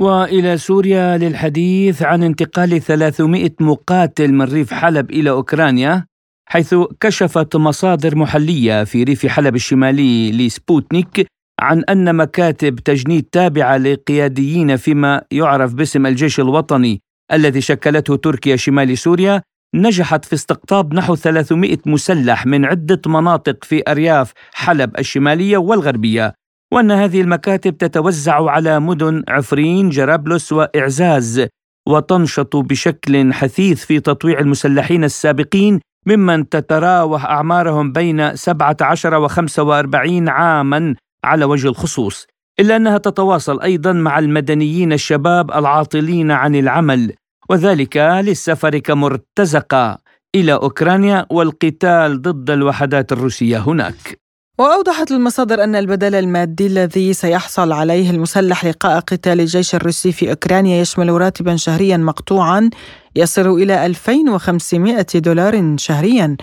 وإلى سوريا للحديث عن انتقال 300 مقاتل من ريف حلب إلى أوكرانيا حيث كشفت مصادر محلية في ريف حلب الشمالي لسبوتنيك عن أن مكاتب تجنيد تابعة لقياديين فيما يعرف باسم الجيش الوطني الذي شكلته تركيا شمال سوريا نجحت في استقطاب نحو 300 مسلح من عدة مناطق في أرياف حلب الشمالية والغربية وأن هذه المكاتب تتوزع على مدن عفرين جرابلس وإعزاز وتنشط بشكل حثيث في تطويع المسلحين السابقين ممن تتراوح أعمارهم بين 17 و 45 عاما على وجه الخصوص إلا أنها تتواصل أيضا مع المدنيين الشباب العاطلين عن العمل وذلك للسفر كمرتزقة إلى أوكرانيا والقتال ضد الوحدات الروسية هناك. وأوضحت المصادر أن البدل المادي الذي سيحصل عليه المسلح لقاء قتال الجيش الروسي في أوكرانيا يشمل راتبا شهريا مقطوعا يصل إلى 2500 دولار شهريا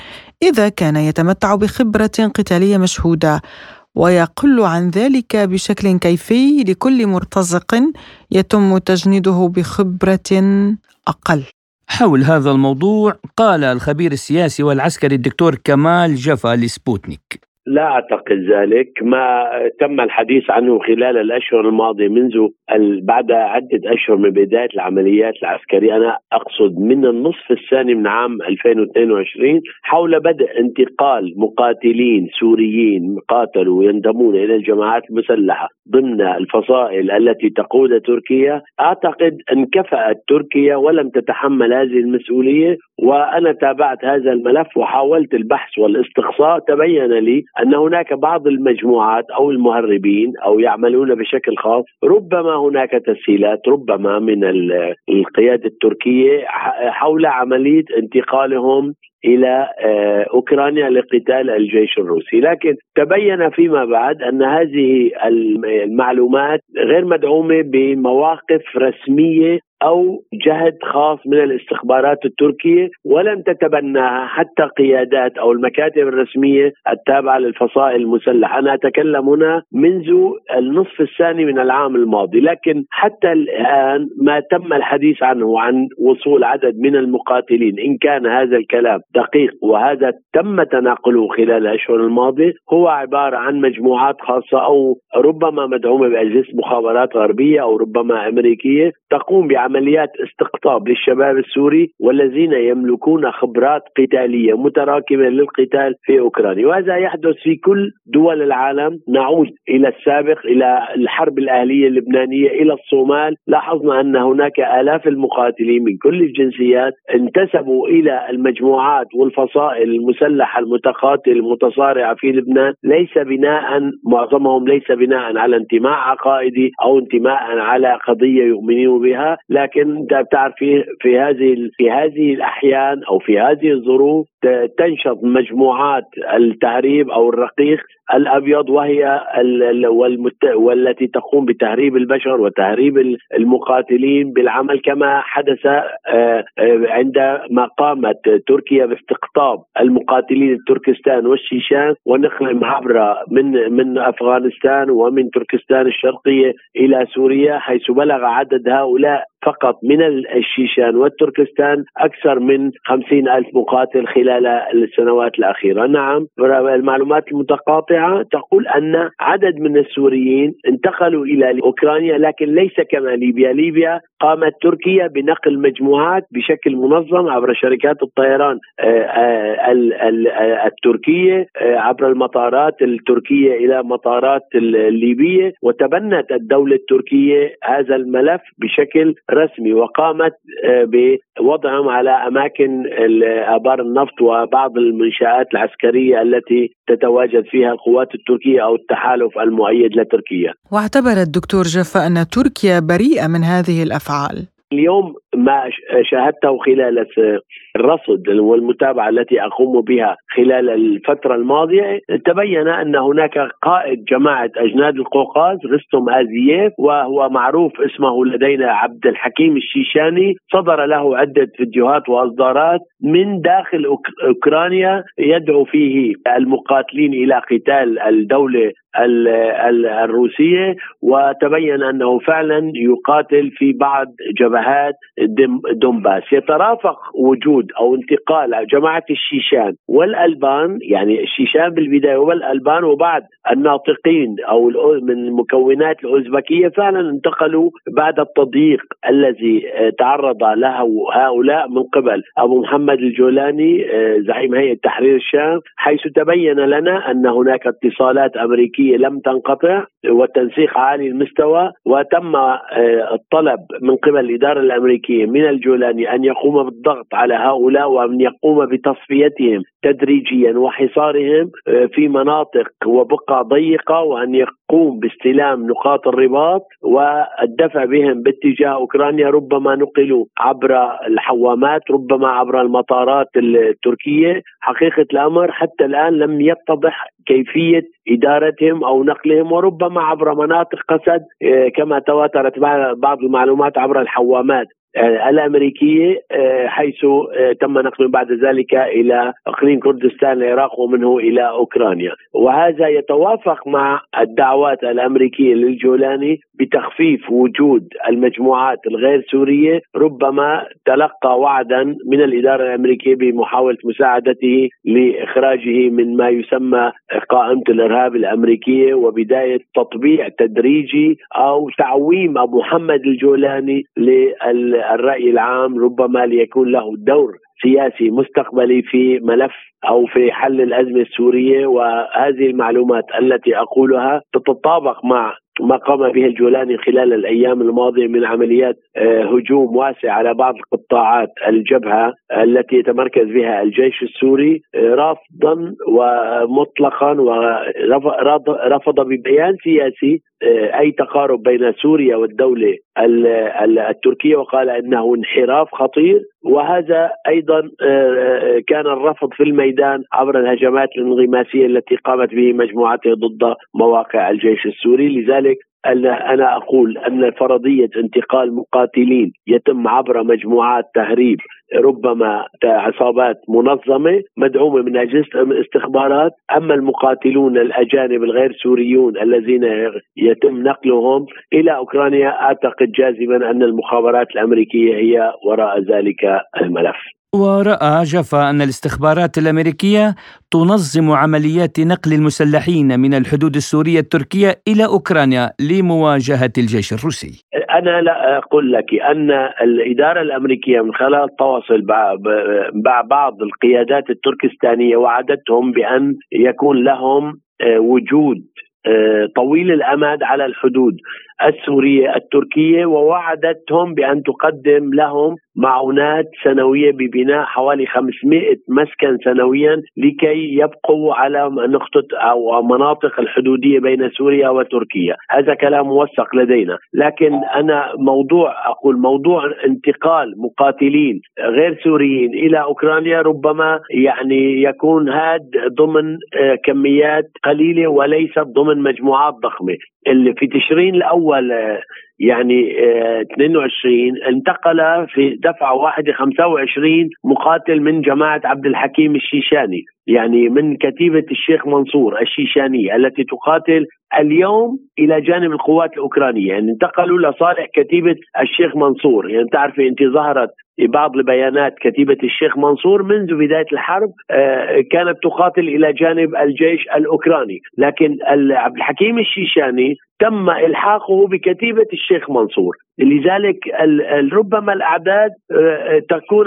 إذا كان يتمتع بخبرة قتالية مشهودة ويقل عن ذلك بشكل كيفي لكل مرتزق يتم تجنيده بخبرة أقل. حول هذا الموضوع قال الخبير السياسي والعسكري الدكتور كمال جفا لسبوتنيك. لا أعتقد ذلك. ما تم الحديث عنه خلال الأشهر الماضية منذ بعد عدة أشهر من بداية العمليات العسكرية. أنا أقصد من النصف الثاني من عام 2022 حول بدء انتقال مقاتلين سوريين قاتلوا ينضمون إلى الجماعات المسلحة ضمن الفصائل التي تقودها تركيا. أعتقد انكفأت تركيا ولم تتحمل هذه المسؤولية وأنا تابعت هذا الملف وحاولت البحث والاستقصاء. تبين لي أن هناك بعض المجموعات أو المهربين أو يعملون بشكل خاص. ربما هناك تسهيلات ربما من القيادة التركية حول عملية انتقالهم إلى آه، أوكرانيا لقتال الجيش الروسي، لكن تبين فيما بعد أن هذه المعلومات غير مدعومة بمواقف رسمية أو جهد خاص من الاستخبارات التركية ولم تتبناها حتى قيادات أو المكاتب الرسمية التابعة للفصائل المسلحة، أنا أتكلم هنا منذ النصف الثاني من العام الماضي، لكن حتى الآن ما تم الحديث عنه عن وصول عدد من المقاتلين، إن كان هذا الكلام دقيق وهذا تم تناقله خلال الأشهر الماضية هو عبارة عن مجموعات خاصة أو ربما مدعومة بأجهزة مخابرات غربية أو ربما أمريكية تقوم بعمل عمليات استقطاب للشباب السوري والذين يملكون خبرات قتالية متراكمة للقتال في أوكرانيا. وهذا يحدث في كل دول العالم. نعود إلى السابق إلى الحرب الأهلية اللبنانية إلى الصومال. لاحظنا أن هناك آلاف المقاتلين من كل الجنسيات انتسبوا إلى المجموعات والفصائل المسلحة المتقاتلة المتصارعة في لبنان. ليس بناء معظمهم ليس بناء على انتماء عقائدي أو انتماء على قضية يؤمنون بها لكن انت بتعرف في في هذه في هذه الأحيان أو في هذه الظروف تنشط مجموعات التهريب أو الرقيق الأبيض وهي والتي تقوم بتهريب البشر وتهريب المقاتلين بالعمل كما حدث آه، آه، عندما قامت تركيا باستقطاب المقاتلين التركستان والشيشان ونقلهم عبر من من أفغانستان ومن تركستان الشرقية إلى سوريا حيث بلغ عدد هؤلاء فقط من الشيشان والتركستان أكثر من خمسين ألف مقاتل خلال السنوات الأخيرة. نعم المعلومات المتقاطعة تقول أن عدد من السوريين انتقلوا إلى أوكرانيا لكن ليس كما ليبيا. ليبيا قامت تركيا بنقل مجموعات بشكل منظم عبر شركات الطيران آه، آه، التركية آه، عبر المطارات التركية إلى مطارات الليبية. وتبنت الدولة التركية هذا الملف بشكل رسمي وقامت آه، بوضعهم على أماكن آبار النفط وبعض المنشآت العسكرية التي تتواجد فيها القوات التركية أو التحالف المؤيد لتركيا. واعتبر الدكتور جفا أن تركيا بريئة من هذه الأفعال. اليوم ما شاهدته خلال الرصد والمتابعة التي أقوم بها خلال الفترة الماضية تبين أن هناك قائد جماعة أجناد القوقاز رستم آزييف وهو معروف اسمه لدينا عبد الحكيم الشيشاني صدر له عدة فيديوهات وأصدارات من داخل أوكرانيا يدعو فيه المقاتلين إلى قتال الدولة الروسية وتبين أنه فعلا يقاتل في بعض جبهات دونباس يترافق وجود أو انتقال جماعة الشيشان والألبان يعني الشيشان بالبداية والألبان وبعد الناطقين أو من المكونات الأوزبكية فعلا انتقلوا بعد التضييق الذي تعرض له هؤلاء من قبل. أبو محمد الجولاني زعيم هيئة تحرير الشام حيث تبين لنا أن هناك اتصالات أمريكية لم تنقطع والتنسيق عالي المستوى وتم الطلب من قبل الإدارة الأمريكية من الجولاني أن يقوم بالضغط على هؤلاء وأن يقوم بتصفيتهم تدريجيا وحصارهم آه، في مناطق وبقع ضيقة وأن يقوم باستلام نقاط الرباط والدفع بهم باتجاه أوكرانيا ربما نقلوا عبر الحوامات ربما عبر المطارات التركية. حقيقة الأمر حتى الآن لم يتضح كيفية إدارتهم أو نقلهم وربما عبر مناطق قسد آه، كما تواترت بعض المعلومات عبر الحوامات. الأمريكية آه، حيث آه، تم نقلهم بعد ذلك إلى أقليم كردستان العراق ومنه إلى أوكرانيا. وهذا يتوافق مع الدعوات الأمريكية للجولاني بتخفيف وجود المجموعات الغير سورية ربما تلقى وعدا من الإدارة الأمريكية بمحاولة مساعدته لإخراجه من ما يسمى قائمة الإرهاب الأمريكية وبداية تطبيع تدريجي أو تعويم أبو محمد الجولاني لل الرأي العام ربما ليكون له دور سياسي مستقبلي في ملف أو في حل الأزمة السورية وهذه المعلومات التي أقولها تتطابق مع ما قام به الجولاني خلال الأيام الماضية من عمليات آه، هجوم واسع على بعض قطاعات الجبهة التي يتمركز بها الجيش السوري آه، رافضا ومطلقا ورفض ببيان سياسي آه، أي تقارب بين سوريا والدولة التركية وقال إنه انحراف خطير. وهذا أيضا كان الرفض في الميدان عبر الهجمات الانغماسية التي قامت به مجموعته ضد مواقع الجيش السوري. لذلك أنا أقول أن فرضية انتقال مقاتلين يتم عبر مجموعات تهريب ربما عصابات منظمة مدعومة من أجهزة الاستخبارات أما المقاتلون الأجانب الغير سوريون الذين يتم نقلهم إلى أوكرانيا أعتقد جازما أن المخابرات الأمريكية هي وراء ذلك الملف. ورأى جفا أن الاستخبارات الأمريكية تنظم عمليات نقل المسلحين من الحدود السورية التركية إلى أوكرانيا لمواجهة الجيش الروسي. أنا لا أقول لك أن الإدارة الأمريكية من خلال التواصل مع بعض القيادات التركستانية وعدتهم بأن يكون لهم آه، وجود آه، طويل الأمد على الحدود السورية التركية ووعدتهم بأن تقدم لهم معونات سنوية ببناء حوالي 500 مسكن سنويا لكي يبقوا على نقطة أو مناطق الحدودية بين سوريا وتركيا، هذا كلام موثق لدينا، لكن أنا موضوع أقول موضوع انتقال مقاتلين غير سوريين إلى أوكرانيا ربما يعني يكون هذا ضمن آه، كميات قليلة وليست ضمن مجموعات ضخمة، اللي في تشرين الأول آه، يعني 22 آه، انتقل في دفعة واحدة 25 مقاتل من جماعة عبد الحكيم الشيشاني يعني من كتيبة الشيخ منصور الشيشانية التي تقاتل اليوم إلى جانب القوات الأوكرانية يعني انتقلوا لصالح كتيبة الشيخ منصور يعني تعرفي أنت ظهرت بعض البيانات كتيبة الشيخ منصور منذ بداية الحرب آه، كانت تقاتل إلى جانب الجيش الأوكراني. لكن عبد الحكيم الشيشاني تم إلحاقه بكتيبة الشيخ منصور. لذلك ربما الأعداد آه، تكون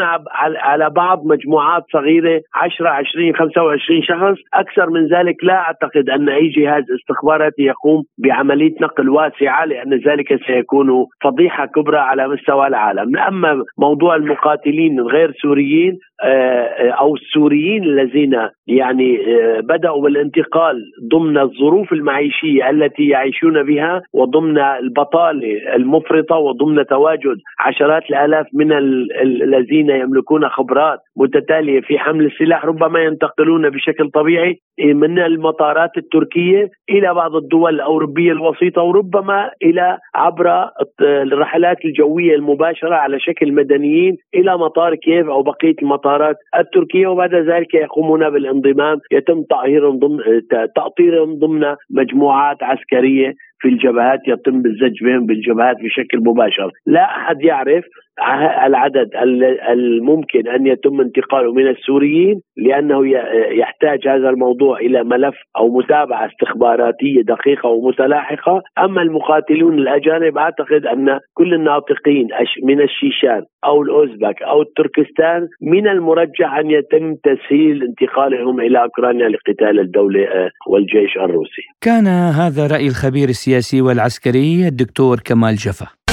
على بعض مجموعات صغيرة 10 20 25 شخص. أكثر من ذلك لا أعتقد أن أي جهاز استخباراتي يقوم بعملية نقل واسعة لأن ذلك سيكون فضيحة كبرى على مستوى العالم. أما موضوع المقاتلين الغير سوريين آه، أو السوريين الذين يعني آه، بدأوا بالانتقال ضمن الظروف المعيشية التي يعيشون بها وضمن البطالة المفرطة وضمن تواجد عشرات الآلاف من الذين يملكون خبرات متتالية في حمل السلاح ربما ينتقلون بشكل طبيعي من المطارات التركية إلى بعض الدول الأوروبية الوسيطة وربما إلى عبر الرحلات الجوية المباشرة على شكل مدنيين إلى مطار كييف أو بقية المطارات التركية وبعد ذلك يقومون بالانضمام يتم طائرهم ضمن تأطيرهم ضمن مجموعات عسكرية في الجبهات يتم الزج بهم بالجبهات بشكل مباشر. لا أحد يعرف العدد الممكن أن يتم انتقاله من السوريين لأنه يحتاج هذا الموضوع إلى ملف أو متابعه استخباراتية دقيقة ومتلاحقة، أما المقاتلون الأجانب أعتقد أن كل الناطقين من الشيشان أو الأوزبك أو التركستان من المرجح أن يتم تسهيل انتقالهم إلى أوكرانيا لقتال الدولة آه، والجيش الروسي. كان هذا رأي الخبير السياسي والعسكري الدكتور كمال جفا.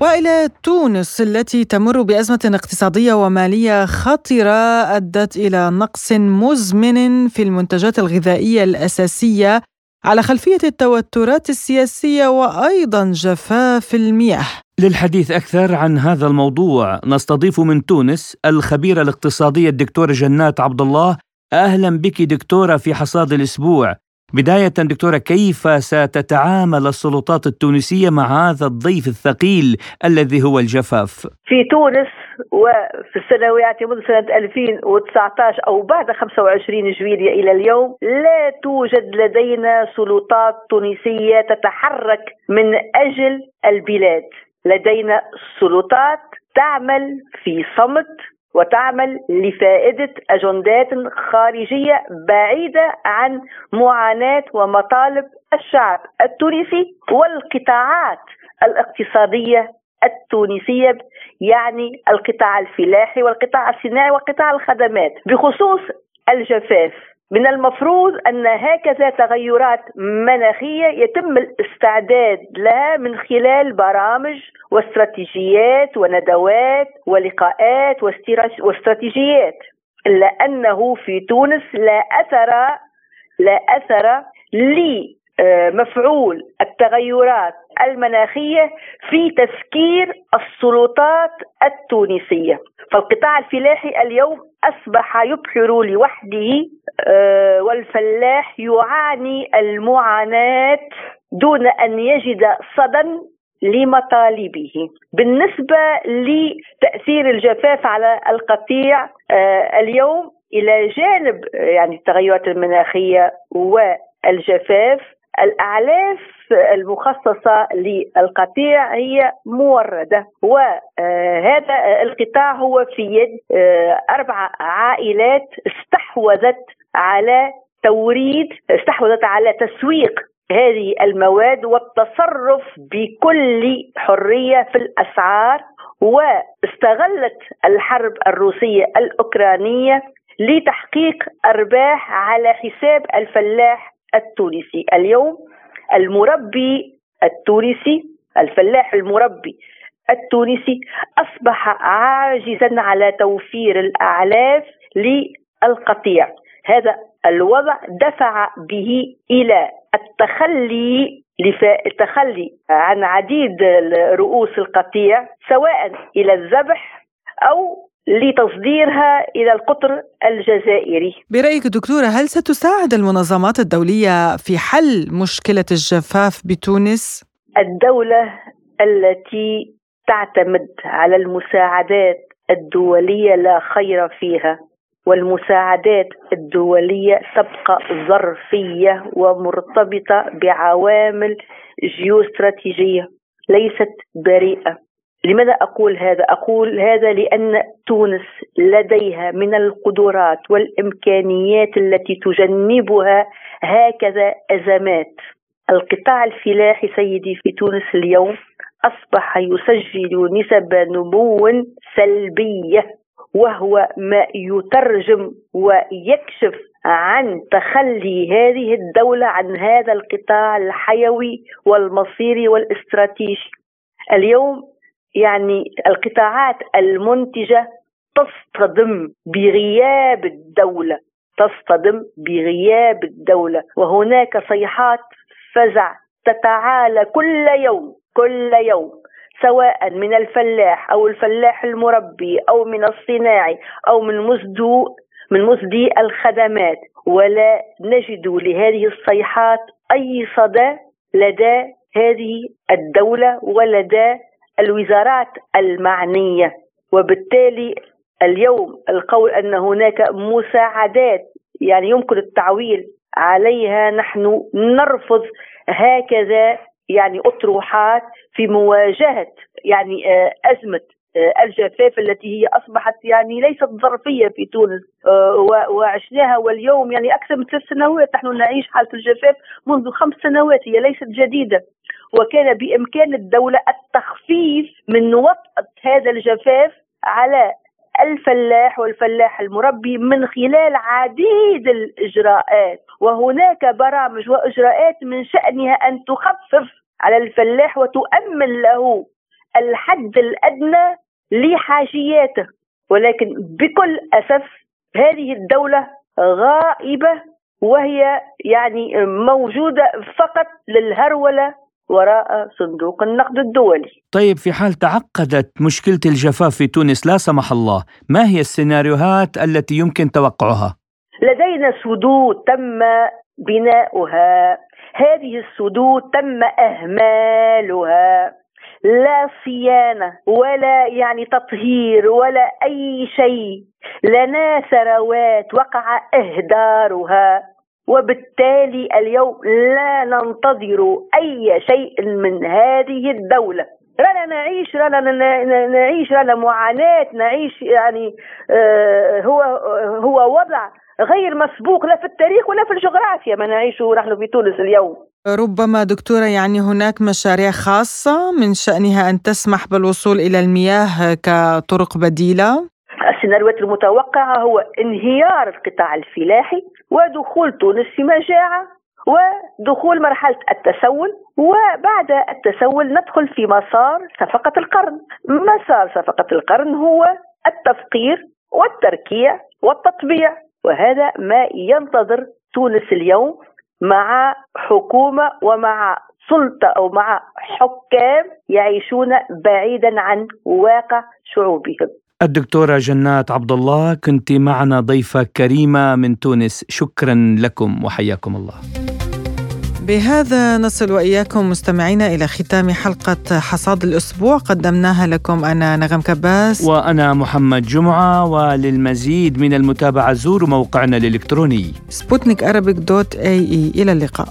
وإلى تونس التي تمر بأزمة اقتصادية ومالية خطره أدت إلى نقص مزمن في المنتجات الغذائية الأساسية على خلفية التوترات السياسية وأيضا جفاف المياه. للحديث أكثر عن هذا الموضوع نستضيف من تونس الخبيره الاقتصاديه الدكتوره جنات عبد الله أهلا بك دكتورة في حصاد الأسبوع. بداية دكتورة كيف ستتعامل السلطات التونسية مع هذا الضيف الثقيل الذي هو الجفاف؟ في تونس وفي السنوات منذ سنة 2019 أو بعد 25 جويلية إلى اليوم لا توجد لدينا سلطات تونسية تتحرك من أجل البلاد لدينا سلطات تعمل في صمت وتعمل لفائدة أجندات خارجية بعيدة عن معاناة ومطالب الشعب التونسي والقطاعات الاقتصادية التونسية يعني القطاع الفلاحي والقطاع الصناعي وقطاع الخدمات بخصوص الجفاف. من المفروض أن هكذا تغيرات مناخية يتم الاستعداد لها من خلال برامج واستراتيجيات وندوات ولقاءات واستراتيجيات. الا انه في تونس لا اثر لا أثر لمفعول التغيرات المناخية في تفكير السلطات التونسية. فالقطاع الفلاحي اليوم أصبح يبحر لوحده والفلاح يعاني المعاناة دون أن يجد صدى لمطالبه. بالنسبة لتأثير الجفاف على القطيع آه، اليوم إلى جانب يعني التغيرات المناخية والجفاف الأعلاف المخصصة للقطيع هي موردة وهذا القطاع هو في يد آه، أربع عائلات استحوذت على توريد استحوذت على تسويق هذه المواد والتصرف بكل حرية في الأسعار. واستغلت الحرب الروسية الأوكرانية لتحقيق أرباح على حساب الفلاح التونسي. اليوم المربي التونسي الفلاح المربي التونسي أصبح عاجزا على توفير الأعلاف للقطيع. هذا الوضع دفع به إلى التخلي التخلي عن عديد رؤوس القطيع سواء إلى الذبح أو لتصديرها إلى القطر الجزائري. برأيك دكتورة هل ستساعد المنظمات الدولية في حل مشكلة الجفاف بتونس؟ الدولة التي تعتمد على المساعدات الدولية لا خير فيها والمساعدات الدولية تبقى ظرفية ومرتبطة بعوامل جيوستراتيجية ليست بريئة لماذا أقول هذا؟ أقول هذا لأن تونس لديها من القدرات والإمكانيات التي تجنبها هكذا أزمات. القطاع الفلاحي سيدي في تونس اليوم أصبح يسجل نسب نمو سلبية وهو ما يترجم ويكشف عن تخلي هذه الدولة عن هذا القطاع الحيوي والمصيري والاستراتيجي. اليوم يعني القطاعات المنتجة تصطدم بغياب الدولة تصطدم بغياب الدولة وهناك صيحات فزع تتعالى كل يوم كل يوم. سواء من الفلاح أو الفلاح المربي أو من الصناعي أو من مزدو من مزدي الخدمات. ولا نجد لهذه الصيحات أي صدى لدى هذه الدولة ولدى الوزارات المعنية. وبالتالي اليوم القول أن هناك مساعدات يعني يمكن التعويل عليها نحن نرفض هكذا يعني أطروحات في مواجهة يعني آه، أزمة آه، الجفاف التي هي أصبحت يعني ليست ظرفية في تونس آه، وعشناها واليوم يعني أكثر من ثلاث سنوات. نحن نعيش حالة الجفاف منذ خمس سنوات هي ليست جديدة. وكان بإمكان الدولة التخفيف من وطأة هذا الجفاف على الفلاح والفلاح المربي من خلال عديد الإجراءات. وهناك برامج وإجراءات من شأنها أن تخفف على الفلاح وتؤمن له الحد الأدنى لحاجياته ولكن بكل أسف هذه الدولة غائبة وهي يعني موجودة فقط للهرولة وراء صندوق النقد الدولي. طيب في حال تعقدت مشكلة الجفاف في تونس لا سمح الله، ما هي السيناريوهات التي يمكن توقعها؟ لدينا سدود تم بناؤها، هذه السدود تم أهمالها. لا صيانة ولا يعني تطهير ولا أي شيء. لنا ثروات وقع إهدارها. وبالتالي اليوم لا ننتظر أي شيء من هذه الدولة. رانا نعيش رانا نعيش رانا معاناة نعيش يعني آه هو هو وضع غير مسبوق لا في التاريخ ولا في الجغرافيا ما نعيشه نحن في تونس اليوم. ربما دكتورة يعني هناك مشاريع خاصة من شأنها أن تسمح بالوصول إلى المياه كطرق بديلة؟ السيناريوهات المتوقعة هو انهيار القطاع الفلاحي ودخول تونس في مجاعة ودخول مرحلة التسول وبعد التسول ندخل في مسار صفقة القرن. مسار صفقة القرن هو التفقير والتركيع والتطبيع. وهذا ما ينتظر تونس اليوم مع حكومة ومع سلطة أو مع حكام يعيشون بعيدا عن واقع شعوبهم. الدكتورة جنات عبد الله كنت معنا ضيفة كريمة من تونس. شكرا لكم وحياكم الله. بهذا نصل وإياكم مستمعينا إلى ختام حلقة حصاد الأسبوع. قدمناها لكم أنا نغم كباس. وأنا محمد جمعة وللمزيد من المتابعة زوروا موقعنا الإلكتروني. سبوتنيك dot AE. إلى اللقاء.